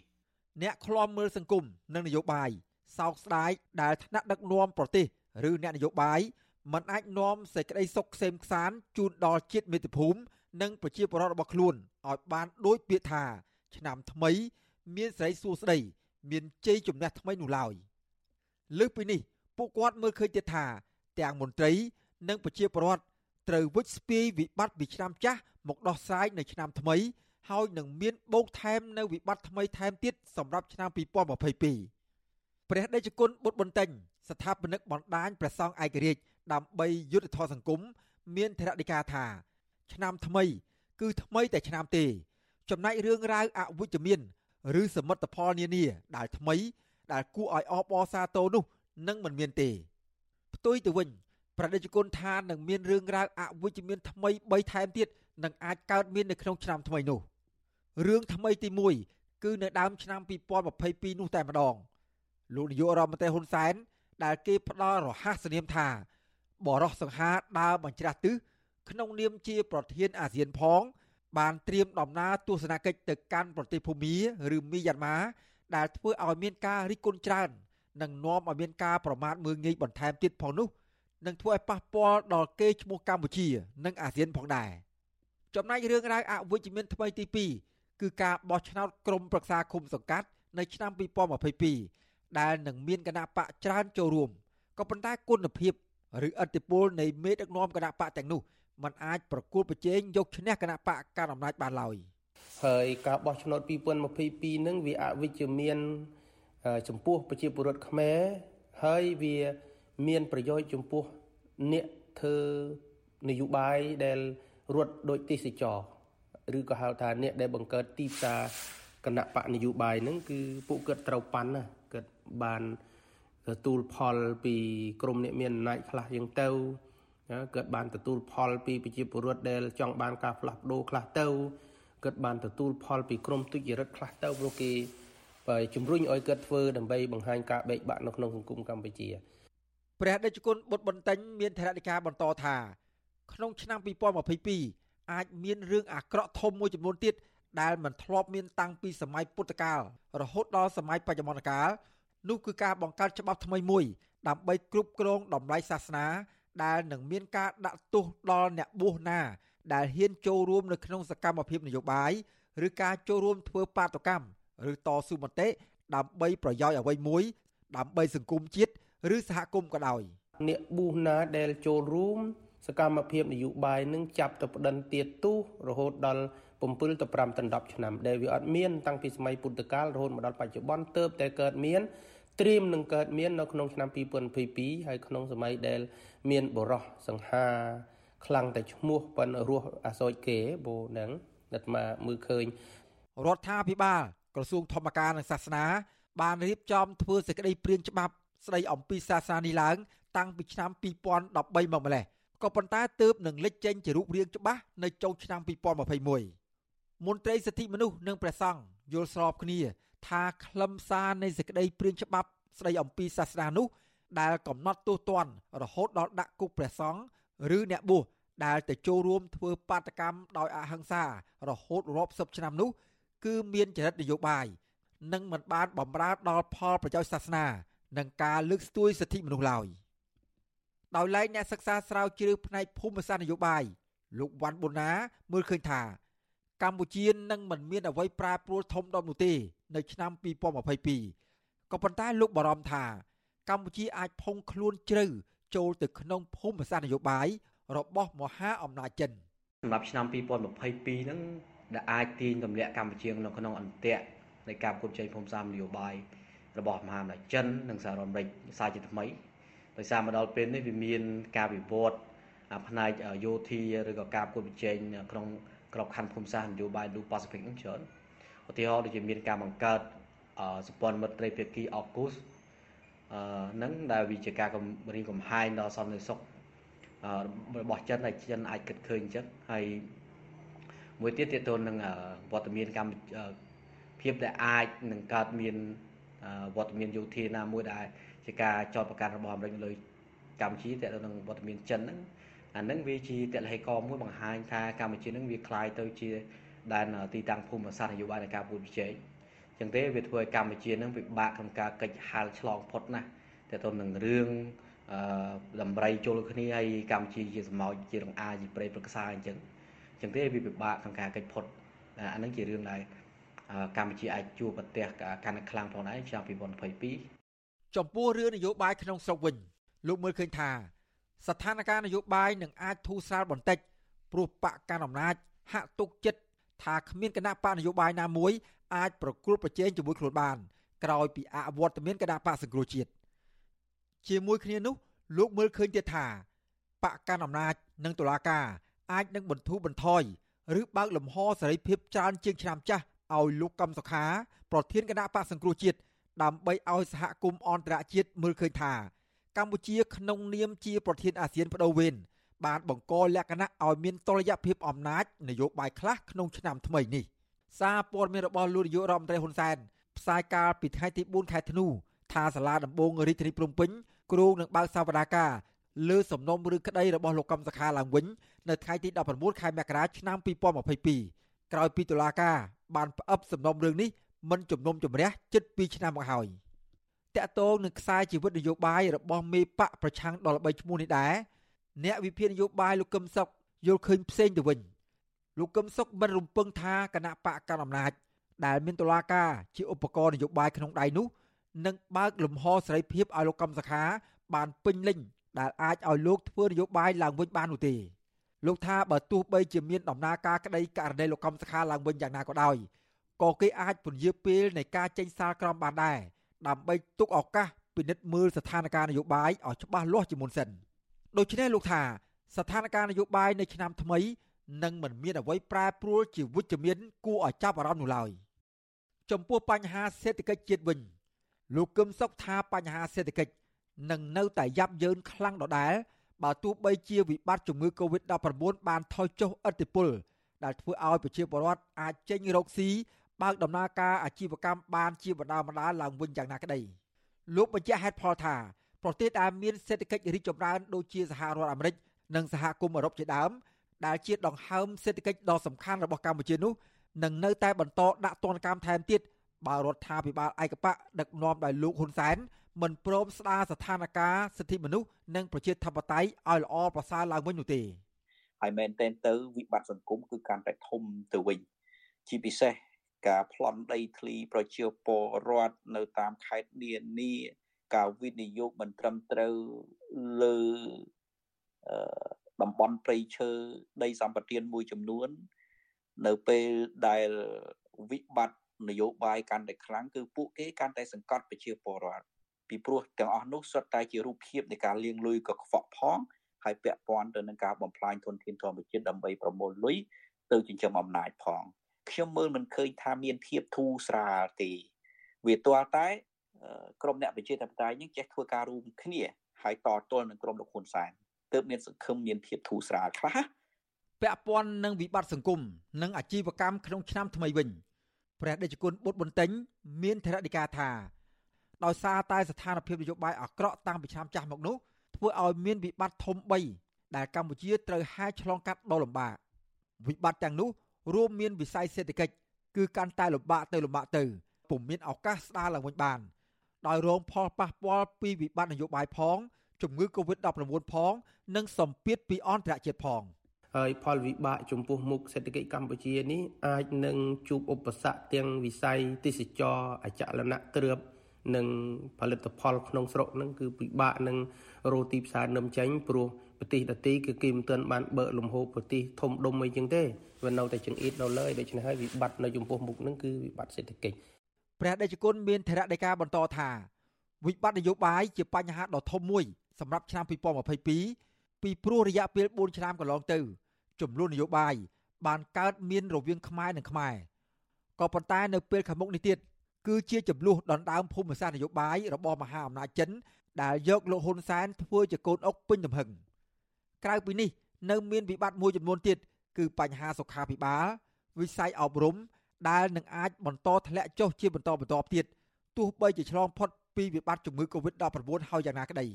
Speaker 14: អ្នកឃ្លាំមើលសង្គមនិងនយោបាយ សោកស្ដាយដែលថ្នាក់ដឹកនាំប្រទេសឬអ្នកនយោបាយមិនអាចនាំសេចក្តីសុខក្សេមក្សាន្តជូនដល់ជាតិមាតុភូមិនិងប្រជាពលរដ្ឋរបស់ខ្លួនឲ្យបានដូចពាក្យថា ឆ្នាំថ្មី មានសេរីសួស្តីមានជ័យជំនះថ្មីនោះឡើយលើសពីនេះពួកគាត់មើលឃើញទៀតថាទាំងមន្ត្រី និងប្រជាពលរដ្ឋត្រូវវិច្ចស្ពាយវិបត្តិពីឆ្នាំចាស់មកដោះស្រាយនៅឆ្នាំថ្មី ហើយនឹងមានបូកថែមនៅវិបត្តិថ្មីថែមទៀតសម្រាប់ឆ្នាំ2022 ព្រះដេចគុណបុត្របន្ទិញស្ថាបនិកបណ្ដាញព្រះសង្ឃឯករាជ្យដើម្បីយុទ្ធធរសង្គមមានធរណីកាថា ឆ្នាំថ្មី គឺថ្មីតែឆ្នាំទេ ចំណែករឿងរ៉ាវអវិជ្ជមាន ឬសមិទ្ធផលនានាដែលថ្មី ដែលគួរឲ្យអបអរសាទរនោះនឹងមិនមានទេផ្ទុយទៅវិញប្រតិជនថានឹងមានរឿងរ៉ាវអវិជ្ជមានថ្មី3ថែមទៀតនឹងអាចកើតមាននៅក្នុងឆ្នាំថ្មីនោះរឿងថ្មីទី1គឺនៅដើមឆ្នាំ2022នោះតែម្ដង លោកនាយករដ្ឋមន្ត្រីហ៊ុនសែនដែលគេផ្ដល់រហ័សនាមថាបរោះសង្ហាដើរបញ្ច្រាស់ទិសក្នុងនាមជាប្រធានអាស៊ានផង បានត្រៀមដំណើរទស្សនកិច្ចទៅកាន់ប្រទេសភូមាឬមីយ៉ាន់ម៉ាដែលធ្វើឲ្យមានការរិះគន់ច្រើន និងនាំឲ្យមានការប្រមាថមើលងាយបន្ថែមទៀតផងនោះនឹងធ្វើឲ្យប៉ះពាល់ដល់កេរ្តិ៍ឈ្មោះកម្ពុជា និងអាស៊ានផងដែរចំណែករឿងរ៉ាវអវិជ្ជមានថ្មីទី2គឺការបោះឆ្នោតក្រុមប្រឹក្សាឃុំសង្កាត់នៅឆ្នាំ2022 ដែលនឹងមានគណៈបកច្រើនចូលរួមក៏ប៉ុន្តែគុណភាពឬឥទ្ធិពលនៃមេដឹកនាំគណៈបកទាំងនោះมันអាចប្រគល់ប្រជែងយកឈ្នះគណៈបកកណ្ដាលអំណាចបានឡើយ
Speaker 15: ហើយការបោះឆ្នោត2022ហ្នឹងវាអវិជ្ជមានចំពោះប្រជាពលរដ្ឋខ្មែរហើយវាមានប្រយោជន៍ចំពោះអ្នកធ្វើនយោបាយដែលរត់ដូចទេសចរឬក៏ហៅថាអ្នកដែលបង្កើតទីផ្សារគណៈបកនយោបាយហ្នឹងគឺពួកគាត់ត្រូវប៉ាន់ណាគាត់ បានទទួលផលពីក្រមអ្នកមានអំណាចខ្លះយ៉ាងទៅគាត់បានទទួលផលពីប្រជាពលរដ្ឋដែលចង់បានការផ្លាស់ប្ដូរខ្លះទៅគាត់បានទទួលផលពីក្រមទុច្ចរិតខ្លះទៅព្រោះគេបើជំរុញឲ្យគាត់ធ្វើដើម្បីបង្ហាញការបែកបាក់នៅក្នុងសង្គមកម្ពុជា
Speaker 14: ព្រះដេចគុណបុត្របន្ទិញមានថេរដីកាបន្តថាក្នុងឆ្នាំ2022អាចមានរឿងអាក្រក់ធំមួយចំនួនទៀតដែលមិនធ្លាប់មានតាំងពីសម័យពុទ្ធកាលរហូតដល់សម័យបច្ចុប្បន្នកាល នោះគឺការបង្កើតច្បាប់ថ្មីមួយ ដើម្បីគ្រប់គ្រងតម្លៃសាសនា ដែលនឹងមានការដាក់ទោសដល់អ្នកបួសណា ដែលហ៊ានចូលរួមនៅក្នុងសកម្មភាពនយោបាយឬការចូលរួមធ្វើបាតកម្មឬតស៊ូមតិដើម្បីប្រយោជន៍អ្វីមួយ ដើម្បីសង្គមជាតិឬសហគមន៍ក៏ដោយ
Speaker 15: អ្នកប៊ូសណាដែលចូលរួមសកម្មភាពនយោបាយនឹងចាប់ទៅប្តឹងទៀតទូរហូតដល់ 7ទៅ5ទៅ10ឆ្នាំដែលវាអត់មានតាំងពីសម័យពុទ្ធកាលរហូតមកដល់បច្ចុប្បន្នទៅតែកើតមានត្រៀមនឹងកើតមាននៅក្នុងឆ្នាំ2022ហើយក្នុងសម័យដែលមានបរោះសង្ហាខ្លាំងតែឈ្មោះប៉ុនរស់អាសោចគេបូនឹងអាត្មាមើលឃើញ
Speaker 14: រដ្ឋាភិបាលក្រសួងធម្មការនិងសាសនា បានរៀបចំធ្វើសេចក្តីព្រាងច្បាប់ស្តីអំពីសាសនានេះឡើង តាំងពីឆ្នាំ2013មកម្លេះក៏ប៉ុន្តែទើបនឹងលេចចេញជារូបរាងច្បាស់នៅចុងឆ្នាំ2021 មន្ត្រីសិទ្ធិមនុស្សនិងព្រះសង្ឃយល់ស្របគ្នា ថាខ្លឹមសារនៃសេចក្តីព្រាងច្បាប់ស្តីអំពីសាសនានោះ ដែលកំណត់ទោសទណ្ឌរហូតដល់ដាក់គុកព្រះសង្ឃឬអ្នកបួសដែលទៅចូលរួមធ្វើបាតកម្មដោយអហិង្សា រហូតរាប់សិបឆ្នាំនោះ គឺមានចរិតនយោបាយនិងមិនបានបំរើដល់ផលប្រយោជន៍សាសនានិងការលើកស្ទួយសិទ្ធិមនុស្សឡើយដោយឡែកអ្នកសិក្សាស្រាវជ្រាវផ្នែកភូមិសាស្ត្រនយោបាយលោកវ៉ាន់ប៊ូណាមើលឃើញថា កម្ពុជានឹងមិនមានអ្វីប្រែប្រួលធំដុំនោះទេនៅឆ្នាំ2022ក៏ប៉ុន្តែលោកបារម្ភថាកម្ពុជាអាចផុងខ្លួនជ្រៅចូលទៅក្នុងភូមិសាស្ត្រនយោបាយរបស់មហាអំណាចចិន
Speaker 16: សម្រាប់ឆ្នាំ2022ហ្នឹងដែលអាចទាញទម្លាក់កម្ពុជានៅក្នុងអន្ទាក់នៃការប្រកួតជ័យភូមិសាស្ត្រនយោបាយរបស់មហាអំណាចចិននិងសហរដ្ឋអាមេរិកសារជាថ្មីដោយសារមកដល់ពេលនេះវាមានការវិវត្តផ្នែកយោធាឬក៏ការប្រកួតប្រជែងក្នុង ក្របខ័ណ្ឌភូមិសាស្ត្រនយោបាយ Indo-Pacific ហ្នឹងច្រើនឧទាហរណ៍ដូចជាមានការបង្កើតសម្ព័ន្ធមិត្តត្រីភាគី AUKUS អឺនឹងដែលវាជាការគម្រាមកំហែងដល់សន្តិសុខរបស់ចិនដែលចិនអាចគិតឃើញអញ្ចឹងហើយមួយទៀតទាក់ទងនឹងវត្តមានកម្មភាពដែលអាចនឹងកើតមានវត្តមានយោធាណាមួយដែលជាការចោទប្រកាន់របស់អាមេរិកលើកម្ពុជាទាក់ទងនឹងវត្តមានចិនហ្នឹង អាហ្នឹងវាជាតលហេកមួយបង្ហាញថាកម្ពុជាហ្នឹងវាคล้ายទៅជាដែនទីតាំងភូមិសាស្ត្រនយោបាយនៃការពួតប្រជែងចឹងទេវាធ្វើឲ្យកម្ពុជាហ្នឹងពិបាកក្នុងការកិច្ចហាលឆ្លងផុតណាស់ទាក់ទងនឹងរឿងអឺដំរីជុលគ្នាហើយកម្ពុជាជាសម្ោចជារងអាជាប្រេប្រឹក្សាអញ្ចឹងចឹងទេវាពិបាកក្នុងការកិច្ចផុតអាហ្នឹងជារឿងដែលកម្ពុជាអាចជួបប្រទះកាន់តែខ្លាំងផងដែរឆ្នាំ2022
Speaker 14: ចំពោះរឿងនយោបាយក្នុងស្រុកវិញលោកមើលឃើញថា ស្ថានភាពនយោបាយនឹងអាចធូរស្រាលបន្តិចព្រោះបកកណ្ដាលអំណាចហាក់ទុកចិត្តថាគ្មានគណៈបកនយោបាយណាមួយអាចប្រគល់ប្រជែងជាមួយខ្លួនបាន ក្រោយពីអវត្តមានគណៈបកសង្គ្រោះជាតិជាមួយគ្នានោះលោកមើលឃើញទៀតថាបកកណ្ដាលអំណាចនិងតុលាការអាចនឹងបន្ធូរបន្ថយឬបើកលំហសេរីភាពច្រើនជាងឆ្នាំចាស់ឲ្យលោកកឹមសុខា ប្រធានគណៈបកសង្គ្រោះជាតិដើម្បីឲ្យសហគមន៍អន្តរជាតិមើលឃើញថា កម្ពុជាក្នុងនាមជាប្រធានអាស៊ានបដូវវេនបានបង្កលក្ខណៈឲ្យមានតុល្យភាពអំណាចនយោបាយខ្លះក្នុងឆ្នាំថ្មីនេះសារព័ត៌មានរបស់លោកនាយករដ្ឋមន្ត្រីហ៊ុនសែនផ្សាយកាលពីថ្ងៃទី4ខែធ្នូថាសាលាដំបងរាជធានីភ្នំពេញគ្រោងនឹងបើកសវនាការលើសំណុំឬក្តីរបស់លោកកំសខាឡើងវិញនៅថ្ងៃទី19ខែមករាឆ្នាំ2022ក្រោយពីតុលាការបានផ្អឹបសំណុំរឿងនេះមិនជំនុំជម្រះជិត2ឆ្នាំមកហើយ តកតងនឹងខ្សែជីវិតនយោបាយរបស់មេបកប្រឆាំងដល់3ឈ្មោះនេះដែរអ្នកវិភាគនយោបាយលោកកឹមសុខយល់ឃើញផ្សេងទៅវិញលោកកឹមសុខមិនរំពឹងថាគណៈបកកណ្ដាលអំណាច ដែលមានតុលាការជាឧបករណ៍នយោបាយក្នុងដៃនោះនឹងបើកលំហសេរីភាពឲ្យលោកកឹមសុខា បានពេញលេញដែលអាចឲ្យលោកធ្វើនយោបាយឡើងវិញបាននោះទេលោកថាបើទោះបីជាមានដំណើរការក្តីករណីលោកកឹមសុខាឡើងវិញយ៉ាងណាក៏ដោយក៏គេអាចពន្យាពេលនៃការចេញសាលក្រមបានដែរ ដើម្បីទុកឱកាសពិនិត្យមើលស្ថានភាពនយោបាយឲ្យច្បាស់លាស់ជាមុនសិនដូច្នេះលោកថាស្ថានភាពនយោបាយនៅឆ្នាំថ្មីនឹងមិនមានអ្វីប្រែប្រួលជាវិជ្ជមានគួរឲ្យចាប់អារម្មណ៍នោះឡើយចំពោះបញ្ហាសេដ្ឋកិច្ចជាតិវិញលោកគឹមសុខថាបញ្ហាសេដ្ឋកិច្ចនឹងនៅតែយ៉ាប់យ៉ឺនខ្លាំងដដែលបើទោះបីជាវិបត្តិជំងឺ Covid-19 បានថយចុះឥទ្ធិពលដែលធ្វើឲ្យប្រជាពលរដ្ឋអាចចេញរកស៊ី បើកដំណើរការអាជីវកម្មបានជាបណ្ដាបណ្ដាឡើងវិញយ៉ាងណាក្តីលោកបញ្ជាក់ហេតុផលថាប្រទេសដែលមានសេដ្ឋកិច្ចរីកចម្រើនដូចជាសហរដ្ឋអាមេរិកនិងសហគមន៍អឺរ៉ុបជាដើមដែលជាដង្ហើមសេដ្ឋកិច្ចដ៏សំខាន់របស់កម្ពុជានោះនឹងនៅតែបន្តដាក់ទណ្ឌកម្មថែមទៀតបើរដ្ឋាភិបាលឯកបកដឹកនាំដោយលោកហ៊ុនសែនមិនព្រមស្ដារស្ថានភាពសិទ្ធិមនុស្សនិងប្រជាធិបតេយ្យឲ្យល្អប្រសើរឡើងវិញនោះទេ
Speaker 13: ហើយមែនទែនទៅវិបត្តិសង្គមគឺកាន់តែធំទៅវិញជាពិសេស ការប្លន់ដីធ្លីប្រជាពលរដ្ឋនៅតាមខេត្តនានាការវិនិយោគមិនត្រឹមត្រូវលើតំបន់ព្រៃឈើដីសម្បត្តិមួយចំនួន នៅពេលដែលវិបត្តិនយោបាយកាន់តែខ្លាំងគឺពួកគេកាន់តែសង្កត់ប្រជាពលរដ្ឋពីព្រោះទាំងអស់នោះសុទ្ធតែជារូបភាពនៃការលាងលុយកខ្វក់ផងហើយពាក់ព័ន្ធទៅនឹងការបំផ្លាញធនធានធម្មជាតិដើម្បីប្រមូលលុយទៅចិញ្ចឹមអំណាចផង ខ្ញុំមើលមិនឃើញថាមានភាពធូរស្រាលទេវាទាល់តែក្រុមអ្នកវិជាតបតៃនេះចេះធ្វើការរួមគ្នាហើយតទល់នឹងក្រុមលោកហ៊ុនសែនទើបមានសង្ឃឹមមានភាពធូរស្រាលខ្លះ
Speaker 14: ពាក់ព័ន្ធនឹងវិបត្តិសង្គមនិងអាជីវកម្មក្នុងឆ្នាំថ្មីវិញព្រះដេចគុណបុត្របន្ទិញមានធរណីកាថាដោយសារតែស្ថានភាពនយោបាយអាក្រក់តាំងពីឆ្នាំចាស់មកនោះធ្វើឲ្យមានវិបត្តិធំ3ដែលកម្ពុជាត្រូវហែកឆ្លងកាត់ដ៏លំបាកវិបត្តិទាំងនោះ រួមមានវិស័យសេដ្ឋកិច្ចគឺកាន់តែលំបាកទៅលំបាកទៅពុំមានឱកាសស្ដារឡើងវិញបានដោយរងផលប៉ះពាល់ពីវិបត្តិនយោបាយផងជំងឺ Covid-19 ផង និងសម្ពាធពីអន្តរជាតិផង
Speaker 15: ហើយផលវិបាកចំពោះមុខសេដ្ឋកិច្ចកម្ពុជានេះអាចនឹងជួបឧបសគ្គទាំងវិស័យទេសចរអចលនគ្រឿបនិងផលិតផលក្នុងស្រុកហ្នឹងគឺពិបាកនឹងរកទីផ្សារនឹមចេញព្រោះ ប្រទេសដទៃគឺគេមិនទាន់បានបើកលំហូរប្រទេសធំដុំអីចឹងទេវានៅតែចង្អៀតនៅលើដូច្នេះហើយវិបត្តិនៅចំពោះមុខហ្នឹងគឺវិបត្តិសេដ្ឋកិច្ច
Speaker 14: ព្រះដេចគុណមានធរណីកាបន្តថាវិបត្តិនយោបាយជាបញ្ហាដ៏ធំមួយសម្រាប់ឆ្នាំ2022ពីព្រោះរយៈពេល4ឆ្នាំកន្លងទៅចំនួននយោបាយបានកើតមានរវាងខ្មែរនិងខ្មែរក៏ប៉ុន្តែនៅពេលខាងមុខនេះទៀតគឺជាចំនួនដណ្ដើមភូមិសាស្ត្រនយោបាយរបស់មហាអំណាចចិនដែលយកលោកហ៊ុនសែនធ្វើជាកូនអុកពេញទំហឹង ក្រៅពីនេះនៅមានវិបត្តិមួយចំនួនទៀតគឺបញ្ហាសុខាភិបាលវិស័យអប់រំដែលនឹងអាចបន្តធ្លាក់ចុះជាបន្តបន្ទាប់ទៀតទោះបីជាឆ្លងផុតពីវិបត្តិជំងឺ Covid-19 ហើយយ៉ាងណាក្តី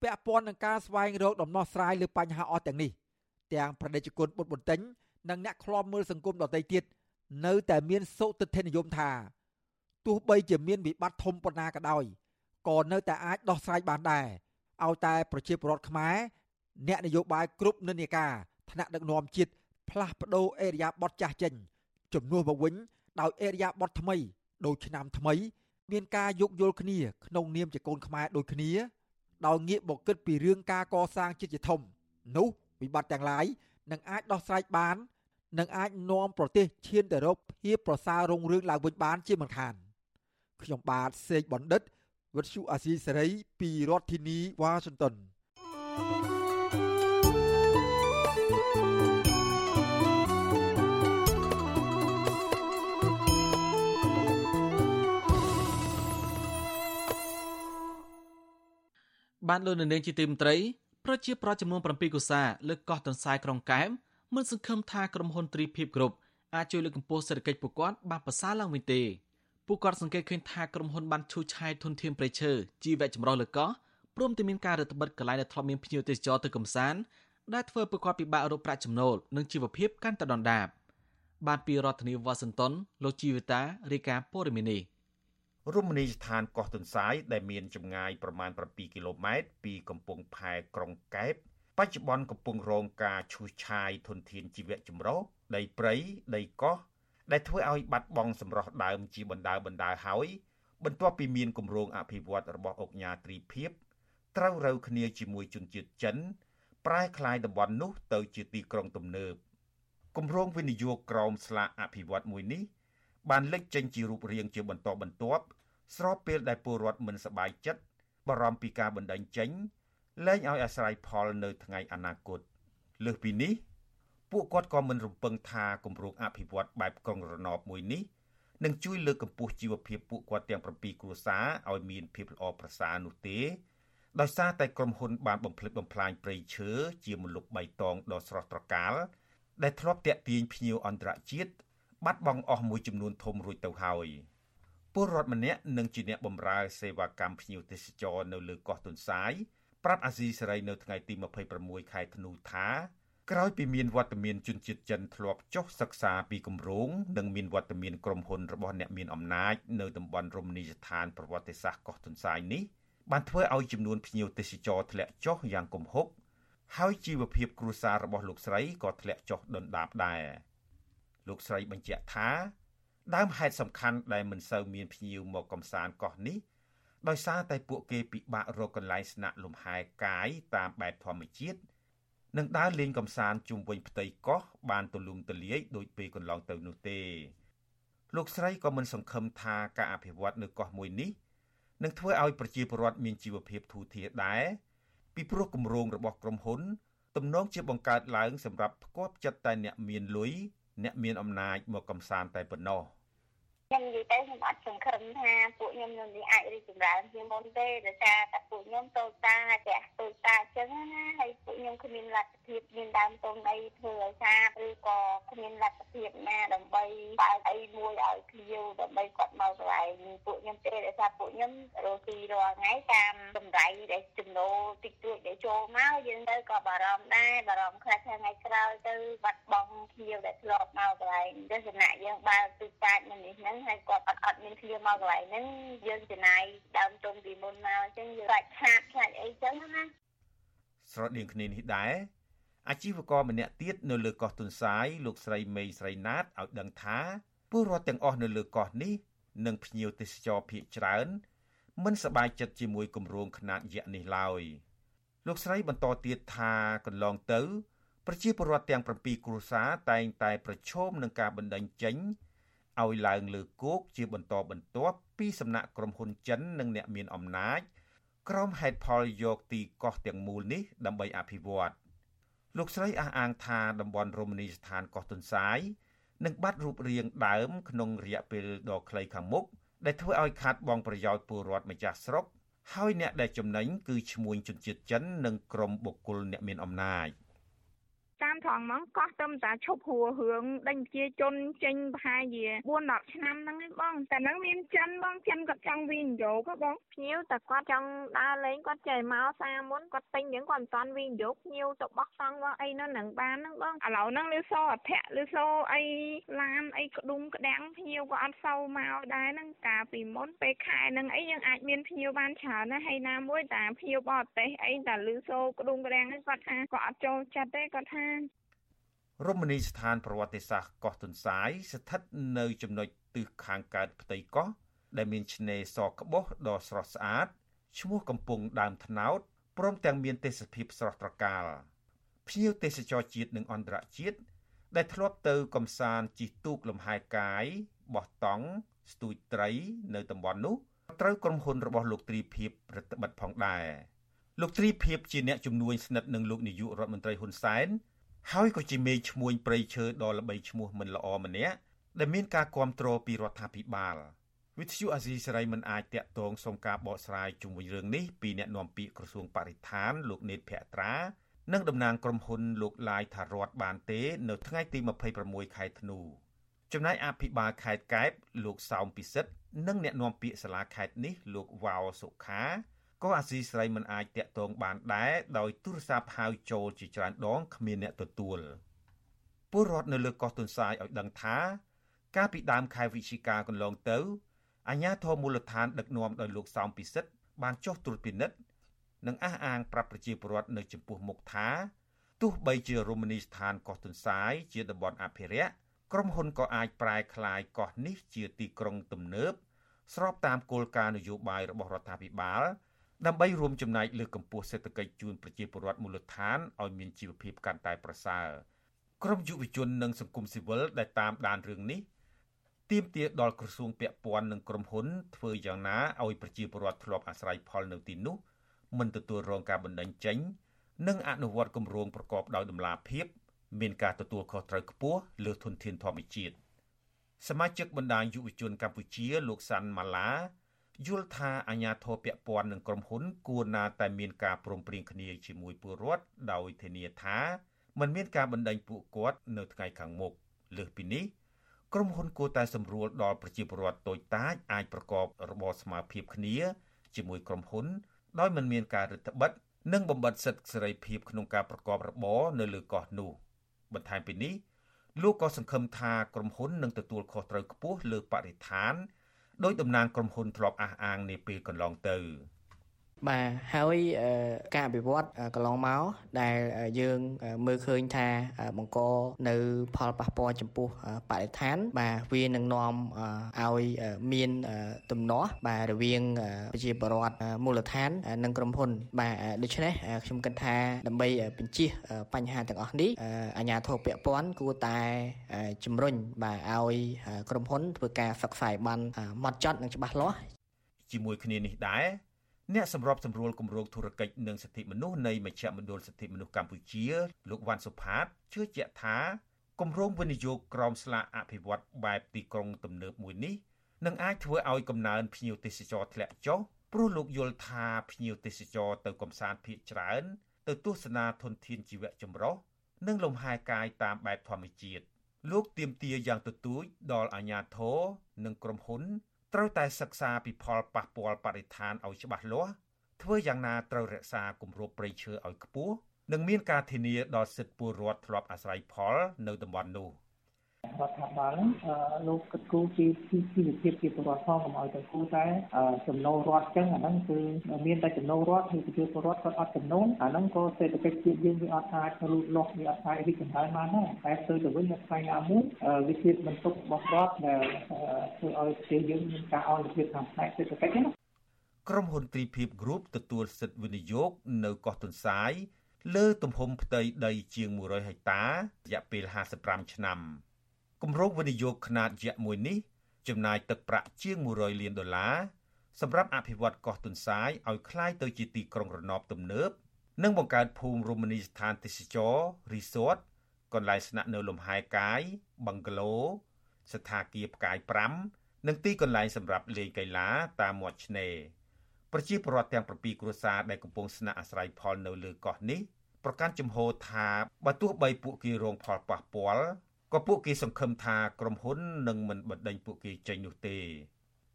Speaker 14: ពាក់ព័ន្ធនឹងការស្វែងរកដំណោះស្រាយលើបញ្ហាអស់ទាំងនេះទាំងប្រតិជនបុតបន្ទិញនិងអ្នកខ្លាំមើលសង្គមដទៃទៀតនៅតែមានសុទិដ្ឋិនិយមថាទោះបីជាមានវិបត្តិធំប៉ុណ្ណាក៏ដោយក៏នៅតែអាចដោះស្រាយបានដែរឲ្យតែប្រជាពលរដ្ឋខ្មែរ អ្នកនយោបាយគ្រប់និន្នាការថ្នាក់ដឹកនាំជាតិផ្លាស់ប្ដូរអេរយាប័តចាស់ចេញជំនួសមកវិញដោយអេរយាប័តថ្មីដូចឆ្នាំថ្មី មានការយោគយល់គ្នាក្នុងនាមជាកូនខ្មែរដូចគ្នាដោយងាកមកគិតពីរឿងការកសាងជាតិជាធំ នោះវិបត្តិទាំងឡាយនឹងអាចដោះស្រាយបាននិងអាចនាំប្រទេសឈានទៅរកភាពប្រសើររុងរឿងឡើងវិញបានជាមិនខានខ្ញុំបាទសេកបណ្ឌិតវិទ្យុអាស៊ីសេរីពីរដ្ឋធានីវ៉ាស៊ីនតោន
Speaker 1: បានលោកនៅនាងជាទីមត្រីប្រជាប្រដ្ឋចំនួន7កុសាលើកោះទន្សាយក្រុងកែបមិនសង្ឃឹមថាក្រុមហ៊ុនទ្រីភិបគ្រប់អាចជួយលើកកម្ពស់សេដ្ឋកិច្ចពួកគាត់បានប្រសើរឡើងវិញទេពួកគាត់សង្កេតឃើញថាក្រុមហ៊ុនបានឈូសឆាយធនធានព្រៃឈើជីវៈចម្រុះលើកោះព្រមទាំងមានការរដ្ឋបិទកន្លែងដែលធ្លាប់មានភ្ញៀវទេសចរទៅកំសាន្តដែលធ្វើឲ្យពួកគាត់ពិបាករកប្រាក់ចំណូលនិងជីវភាពកាន់តែដុនដាបបានពីរដ្ឋធានីវ៉ាស៊ីនតោនលោកជីវិតារាយការណ៍ព័ត៌មាននេះ
Speaker 9: រមណីយដ្ឋានកោះទុនសាយដែលមានចម្ងាយប្រមាណ7គីឡូម៉ែត្រពីកំពង់ផែក្រុងកែបបច្ចុប្បន្នកំពុងរងការឈូសឆាយធនធានជីវៈចម្រុះដីព្រៃដីកោះដែលធ្វើឲ្យបាត់បង់សម្រស់ដើមជាបណ្ដាបណ្ដាហើយ បន្ទាប់ពីមានគម្រោងអភិវឌ្ឍរបស់អង្គការទ្រីភិបត្រូវរើគ្នាជាមួយជនជាតិចិន ប្រែក្លាយតំបន់នោះទៅជាទីក្រុងទំនើបគម្រោងវិនិយោគក្រោមស្លាកអភិវឌ្ឍមួយនេះ បានលេចចេញជារូបរាងជាបន្តបន្ទាប់ស្របពេលដែលពលរដ្ឋមិនសប្បាយចិត្តបារម្ភពីការបណ្តេញចេញលែងឲ្យអាស្រ័យផលនៅថ្ងៃអនាគតលើសពីនេះ ពួកគាត់ក៏មិនរំពឹងថាគម្រោងអភិវឌ្ឍបែបក្រុងរណបមួយនេះនឹងជួយលើកកម្ពស់ជីវភាពពួកគាត់ទាំង7គ្រួសារឲ្យមានភាពល្អប្រសើរនោះទេដោយសារតែក្រុមហ៊ុនបានបំផ្លិចបំផ្លាញព្រៃឈើជាមលុបបៃតងដ៏ស្រស់ត្រកាលដែលធ្លាប់តាក់ទាញភ្ញៀវអន្តរជាតិ បាត់បង់អស់មួយចំនួនធំរួចទៅហើយពលរដ្ឋម្នាក់និងជាអ្នកបម្រើសេវាកម្មភ្ញៀវទេសចរនៅលើកោះទុនសាយប្រាប់អាស៊ីសេរីនៅថ្ងៃទី26ខែធ្នូថាក្រោយពីមានវត្តមានជនជាតិចិនធ្លាប់ចុះសិក្សាពីគម្រោងនិងមានវត្តមានក្រុមហ៊ុនរបស់អ្នកមានអំណាចនៅតំបន់រមណីយដ្ឋានប្រវត្តិសាស្ត្រកោះទុនសាយនេះបានធ្វើឲ្យចំនួនភ្ញៀវទេសចរធ្លាក់ចុះយ៉ាងគំហុកហើយជីវភាពគ្រួសាររបស់លោកស្រីក៏ធ្លាក់ចុះដុនដាបដែរ លោកស្រីបញ្ជាក់ថាដើមហេតុសំខាន់ដែលមិនសូវមានភ្ញៀវមកកំសាន្តកោះនេះដោយសារតែពួកគេពិបាករកកន្លែងស្នាក់លំហែកាយតាមបែបធម្មជាតិនិងដើរលេងកំសាន្តជុំវិញផ្ទៃកោះបានទូលំទូលាយដូចពេលកន្លងទៅនោះទេលោកស្រីក៏មិនសង្ឃឹមថាការអភិវឌ្ឍនៅកោះមួយនេះនឹងធ្វើឲ្យប្រជាពលរដ្ឋមានជីវភាពធូរធារដែរពីព្រោះគម្រោងរបស់ក្រុមហ៊ុនទំនងជាបង្កើតឡើងសម្រាប់ផ្គាប់ចិត្តតែអ្នកមានលុយ អ្នកមានអំណាចមកកំសាន្តតែប៉ុណ្ណោះ។
Speaker 17: ខ្ញុំនិយាយទៅខ្ញុំអត់សង្ឃឹមថាពួកខ្ញុំនឹងអាចរីកចម្រើនជាងមុនទេដោយសារតែពួកខ្ញុំតូចតាផ្ទះតូចតាអញ្ចឹងណាហើយពួកខ្ញុំគ្មានលទ្ធភាពមានដើមទុនអីធ្វើឲ្យសាឬក៏គ្មានលទ្ធភាពណាដើម្បីបើកអីមួយឲ្យភ្ញៀវដើម្បីគាត់មកកន្លែងពួកខ្ញុំទេដោយសារពួកខ្ញុំរស់ទីរាល់ថ្ងៃតាមតម្រៃដែលចំណូលតិចតួចដែល ចូលមកយើងទៅក៏បារម្ភដែរបារម្ភខ្លះថ្ងៃក្រោយទៅបាត់បង់ភ្ញៀវដែលធ្លាប់មកកន្លែងទស្សនៈយើងបើកទូចតាចមួយនេះហ្នឹងហើយគាត់អត់អត់មានគ្នាមកកន្លែងហ្នឹងយើងចំណាយដើមទុនពីមុនមកអញ្ចឹងយើងខ្លាចខាតខ្លាចអីចឹងណា
Speaker 9: ស្រដៀងគ្នានេះដែរអាជីវករម្នាក់ទៀតនៅលើកោះទុនសាយលោកស្រីមេស្រីណាតឲ្យដឹងថាពលរដ្ឋទាំងអស់នៅលើកោះនេះនិងភ្ញៀវទេសចរភៀកច្រើនមិនសប្បាយចិត្តជាមួយគម្រោងខ្នាតយក្សនេះឡើយ លោកស្រីបន្តទៀតថាកន្លងទៅ ប្រជាពលរដ្ឋទាំង7គ្រួសារតែងតែប្រឈមនឹងការបណ្តេញចេញឲ្យឡើងលើគោកជាបន្តបន្ទាប់ពីសំណាក់ក្រុមហ៊ុនចិននិងអ្នកមានអំណាចក្រុមហេតុផលយកទីកោះទាំងមូលនេះដើម្បីអភិវឌ្ឍលោកស្រីអះអាងថាតំបន់រមណីយដ្ឋានកោះទុនសាយនឹងបាត់រូបរាងដើមក្នុងរយៈពេលដ៏ខ្លីខាងមុខដែលធ្វើឲ្យខាតបង់ប្រយោជន៍ពលរដ្ឋម្ចាស់ស្រុក ហើយអ្នកដែលចំណេញគឺឈ្មួញជនជាតិចិននិងក្រុមបុគ្គលអ្នកមានអំណាច។
Speaker 17: តាមត្រង់ហ្មងកោះទៅតាឈប់ហួររឿងដេញប្រជាជនចេញប្រហែលជា4 10ឆ្នាំហ្នឹងឯងបងតែហ្នឹងមានចិនបងចិនគាត់ចង់វិនិយោគបងភ្ញៀវតែគាត់ចង់ដើរលេងគាត់ចេះមកសាមុនគាត់ពេញហ្នឹងគាត់មិនតាន់វិនិយោគភ្ញៀវទៅបោះតង់បោះអីនៅនឹងបានហ្នឹងបងឥឡូវហ្នឹងលឺសូអធៈលឺសូអីឡានអីក្ដុំក្ដាំងភ្ញៀវក៏អត់សូវមកដែរហ្នឹងកាលពីមុនពេលខែហ្នឹងអីយើងអាចមានភ្ញៀវបានច្រើនណាស់ហើយណាមួយតែភ្ញៀវបរទេសអីតែលឺសូក្ដុំក្ដាំងហ្នឹងគាត់ថាគាត់អត់ចូលចិត្តទេគាត់ថា
Speaker 9: រមណីយដ្ឋានប្រវត្តិសាស្ត្រកោះទុនសាយស្ថិតនៅចំណុចទិសខាងកើតផ្ទៃកោះដែលមានឆ្នេរសក្បុសដ៏ស្រស់ស្អាតឈ្មោះកំពង់ដើមថ្នោតព្រមទាំងមានទេសភាពស្រស់ត្រកាលភ្ញៀវទេសចរជាតិនិងអន្តរជាតិដែលធ្លាប់ទៅកំសាន្តជិះទូកលំហែកាយបោះតង់ស្ទួយត្រីនៅតំបន់នោះត្រូវក្រុមហ៊ុនរបស់លោកទ្រីភិបរដ្ឋបិទផងដែរលោកទ្រីភិបជាអ្នកជំនួយស្និទ្ធនឹងលោកនាយករដ្ឋមន្ត្រីហ៊ុនសែន ហើយក៏ជាមេឈ្មួញព្រៃឈើដ៏ល្បីឈ្មោះមិនល្អម្នាក់ដែលមានការគ្រប់គ្រងពីរដ្ឋាភិបាលវិទ្យុអាស៊ីសេរីមិនអាចតាក់ទងសុំការបកស្រាយជុំវិញរឿងនេះពីអ្នកនាំពាក្យក្រសួងបរិស្ថានលោកនេតភក្ត្រានិងតំណាងក្រុមហ៊ុនលោកឡាយថារដ្ឋបានទេ នៅថ្ងៃទី26ខែធ្នូចំណែកអភិបាលខេត្តកែបលោកសោមពិសិដ្ឋនិងអ្នកនាំពាក្យសាលាខេត្តនេះលោកវ៉ាវសុខា ក៏អាស៊ីស្រីមិនអាចតាក់ទងបានដែរដោយទូរស័ព្ទហៅចូលជាច្រើនដងគ្មានអ្នកទទួលពលរដ្ឋនៅលើកោះទុនសាយឲ្យដឹងថា កាលពីដើមខែវិច្ឆិកាកន្លងទៅអាជ្ញាធរមូលដ្ឋានដឹកនាំដោយលោកសោមពិសិដ្ឋបានចុះត្រួតពិនិត្យនិងអះអាងប្រាប់ប្រជាពលរដ្ឋនៅចំពោះមុខថាទោះបីជារមណីយដ្ឋានកោះទុនសាយជាតំបន់អភិរក្សក្រុមហ៊ុនក៏អាចប្រែក្លាយកោះនេះជាទីក្រុងទំនើបស្របតាមគោលការណ៍នយោបាយរបស់រដ្ឋាភិបាល ដើម្បីរួមចំណែកលើកកម្ពស់សេដ្ឋកិច្ចជូនប្រជាពលរដ្ឋមូលដ្ឋានឲ្យមានជីវភាពកាន់តែប្រសើរក្រមយុវជននិងសង្គមស៊ីវិលដែលតាមដានរឿងនេះទាមទារដល់ក្រសួងពាក់ព័ន្ធនិងក្រុមហ៊ុនធ្វើយ៉ាងណាឲ្យប្រជាពលរដ្ឋធ្លាប់អាស្រ័យផលនៅទីនោះមិនទទួលរងការបណ្តេញចេញ និងអនុវត្តគម្រោងប្រកបដោយតម្លាភាពមានការទទួលខុសត្រូវខ្ពស់លើធនធានធម្មជាតិសមាជិកបណ្ដាញយុវជនកម្ពុជាលោកសាន់ម៉ាឡា យល់ថាអាញាធរពពាន់នឹងក្រុមហ៊ុន គួរណាតែមានការព្រមព្រៀងគ្នាជាមួយពលរដ្ឋដោយធានាថាมันមានការបណ្ដេញពួកគាត់នៅថ្ងៃខាងមុខលើសពីនេះក្រុមហ៊ុនគួរតែសម្រួលដល់ប្រជាពលរដ្ឋតូចតាចអាចប្រកបរបរស្មើភាពគ្នាជាមួយក្រុមហ៊ុន ដោយមិនមានការរឹតបន្តឹងនិងបំបត្តិសិទ្ធិសេរីភាពក្នុងការប្រកបរបរនៅលើកោះនោះបន្ថែមពីនេះលោកក៏សង្ឃឹមថាក្រុមហ៊ុននឹងទទួលខុសត្រូវខ្ពស់លើបរិស្ថាន ដោយតំណាងក្រុមហ៊ុនធ្លាប់អះអាងនាពេលកន្លងទៅ។
Speaker 18: បាទហើយការអភិវឌ្ឍកន្លងមកដែលយើងមើលឃើញថាបង្កនៅផលប៉ះពាល់ចំពោះបរិស្ថាន បាទវានឹងនាំឲ្យមានទំនាស់បាទរវាងប្រជាពលរដ្ឋមូលដ្ឋាន និងក្រុមហ៊ុន បាទដូច្នេះខ្ញុំគិតថាដើម្បីបញ្ជៀសបញ្ហាទាំងអស់នេះអាជ្ញាធរពាក់ព័ន្ធគួរតែជំរុញបាទឲ្យក្រុមហ៊ុនធ្វើការសិក្សាបានម៉ត់ចត់និងច្បាស់លាស់
Speaker 9: ជាមួយគ្នានេះដែរ អ្នកសម្របសម្រួលគម្រោងធុរកិច្ចនិងសិទ្ធិមនុស្សនៃមជ្ឈមណ្ឌលសិទ្ធិមនុស្សកម្ពុជាលោកវ៉ាន់សុផាតជឿជាក់ថាគម្រោងវិនិយោគក្រមស្លាកអភិវឌ្ឍបែបទីក្រុងទំនើបមួយនេះនឹងអាចធ្វើឲ្យកំណើនភ្ញៀវទេសចរធ្លាក់ចុះព្រោះលោកយល់ថាភ្ញៀវទេសចរទៅកំសាន្តភៀកច្រើន ទៅទស្សនាធនធានជីវៈចម្រុះនិងលំហែកាយតាមបែបធម្មជាតិលោកទៀមទាយ៉ាងទទូចដល់អាជ្ញាធរនិងក្រុមហ៊ុន ត្រូវតែសិក្សាពីផលប៉ះពាល់បរិស្ថានឲ្យច្បាស់លាស់ធ្វើយ៉ាងណាត្រូវរក្សាគម្របព្រៃឈើឲ្យខ្ពស់និងមានការធានាដល់សិទ្ធិពលរដ្ឋធ្លាប់អាស្រ័យផលនៅតំបន់នោះ
Speaker 19: រដ្ឋាភិបាលហ្នឹងលោកគិតគូរពីជីវភាពជាពលរដ្ឋផងកុំឲ្យទៅគូតែចំណូលរដ្ឋចឹងអាហ្នឹងគឺមានតែចំណូលរដ្ឋហើយប្រជាពលរដ្ឋគាត់អត់ចំណូលអាហ្នឹងក៏សេដ្ឋកិច្ចជាតិយើងវាអត់អាចលូតលាស់វាអត់អាចរីកចម្រើនបានដែរតែទៅទៅវិញនៅថ្ងៃណាមួយវាជាបន្ទុករបស់រដ្ឋដែលធ្វើឲ្យប្រទេសយើងមានការអន្តរជាតិខាងផ្នែកសេដ្ឋកិច្ចណា
Speaker 9: ក្រុមហ៊ុន Tripip Group ទទួលសិទ្ធិវិនិយោគនៅកោះទុនសាយលើទំហំផ្ទៃដីជាង100ហិកតារយៈពេល55ឆ្នាំ គម្រោងវិនិយោគខ្នាតយក្សមួយនេះចំណាយទឹកប្រាក់ជាង100លានដុល្លារសម្រាប់អភិវឌ្ឍកោះទុនសាយឲ្យคล้ายទៅជាទីក្រុងរណបទំនើបនិងបង្កើតភូមិរមណីយដ្ឋានទេសចរ resort កន្លែងស្នាក់នៅលំហែកាយបឹងក្លូស្ថាគារផ្កាយ5និងទីកន្លែងសម្រាប់លេងកីឡាតាមមាត់ឆ្នេរប្រជាពលរដ្ឋទាំង7គ្រួសារដែលកំពុងស្នាក់អាស្រ័យផលនៅលើកោះនេះប្រកាន់ជំហរថាបើទោះបីពួកគេរងផលប៉ះពាល់ ក៏ពួកគេសង្ឃឹមថាក្រុមហ៊ុននឹងមិនបណ្ដេញពួកគេចេញនោះទេ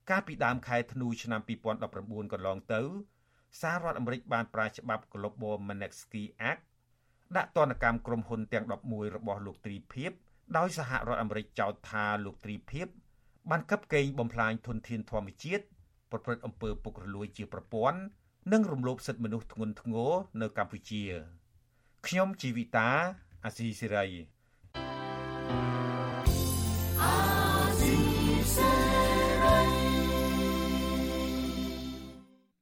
Speaker 9: កាលពីដើមខែធ្នូឆ្នាំ2019កន្លងទៅសាររដ្ឋអាមេរិកបានប្រាច្បាប់ Global Magnitsky Act ដាក់ទណ្ឌកម្មក្រុមហ៊ុនទាំង11របស់លោកទ្រីភិបដោយសហរដ្ឋអាមេរិកចោទថាលោកទ្រីភិបបានកັບកេងបំផ្លាញធនធានធម្មជាតិប្រព្រឹត្តអំពើពុករលួយជាប្រព័ន្ធនិងរំលោភសិទ្ធិមនុស្សធ្ងន់ធ្ងរនៅកម្ពុជាខ្ញុំជីវិតាអាស៊ីសេរី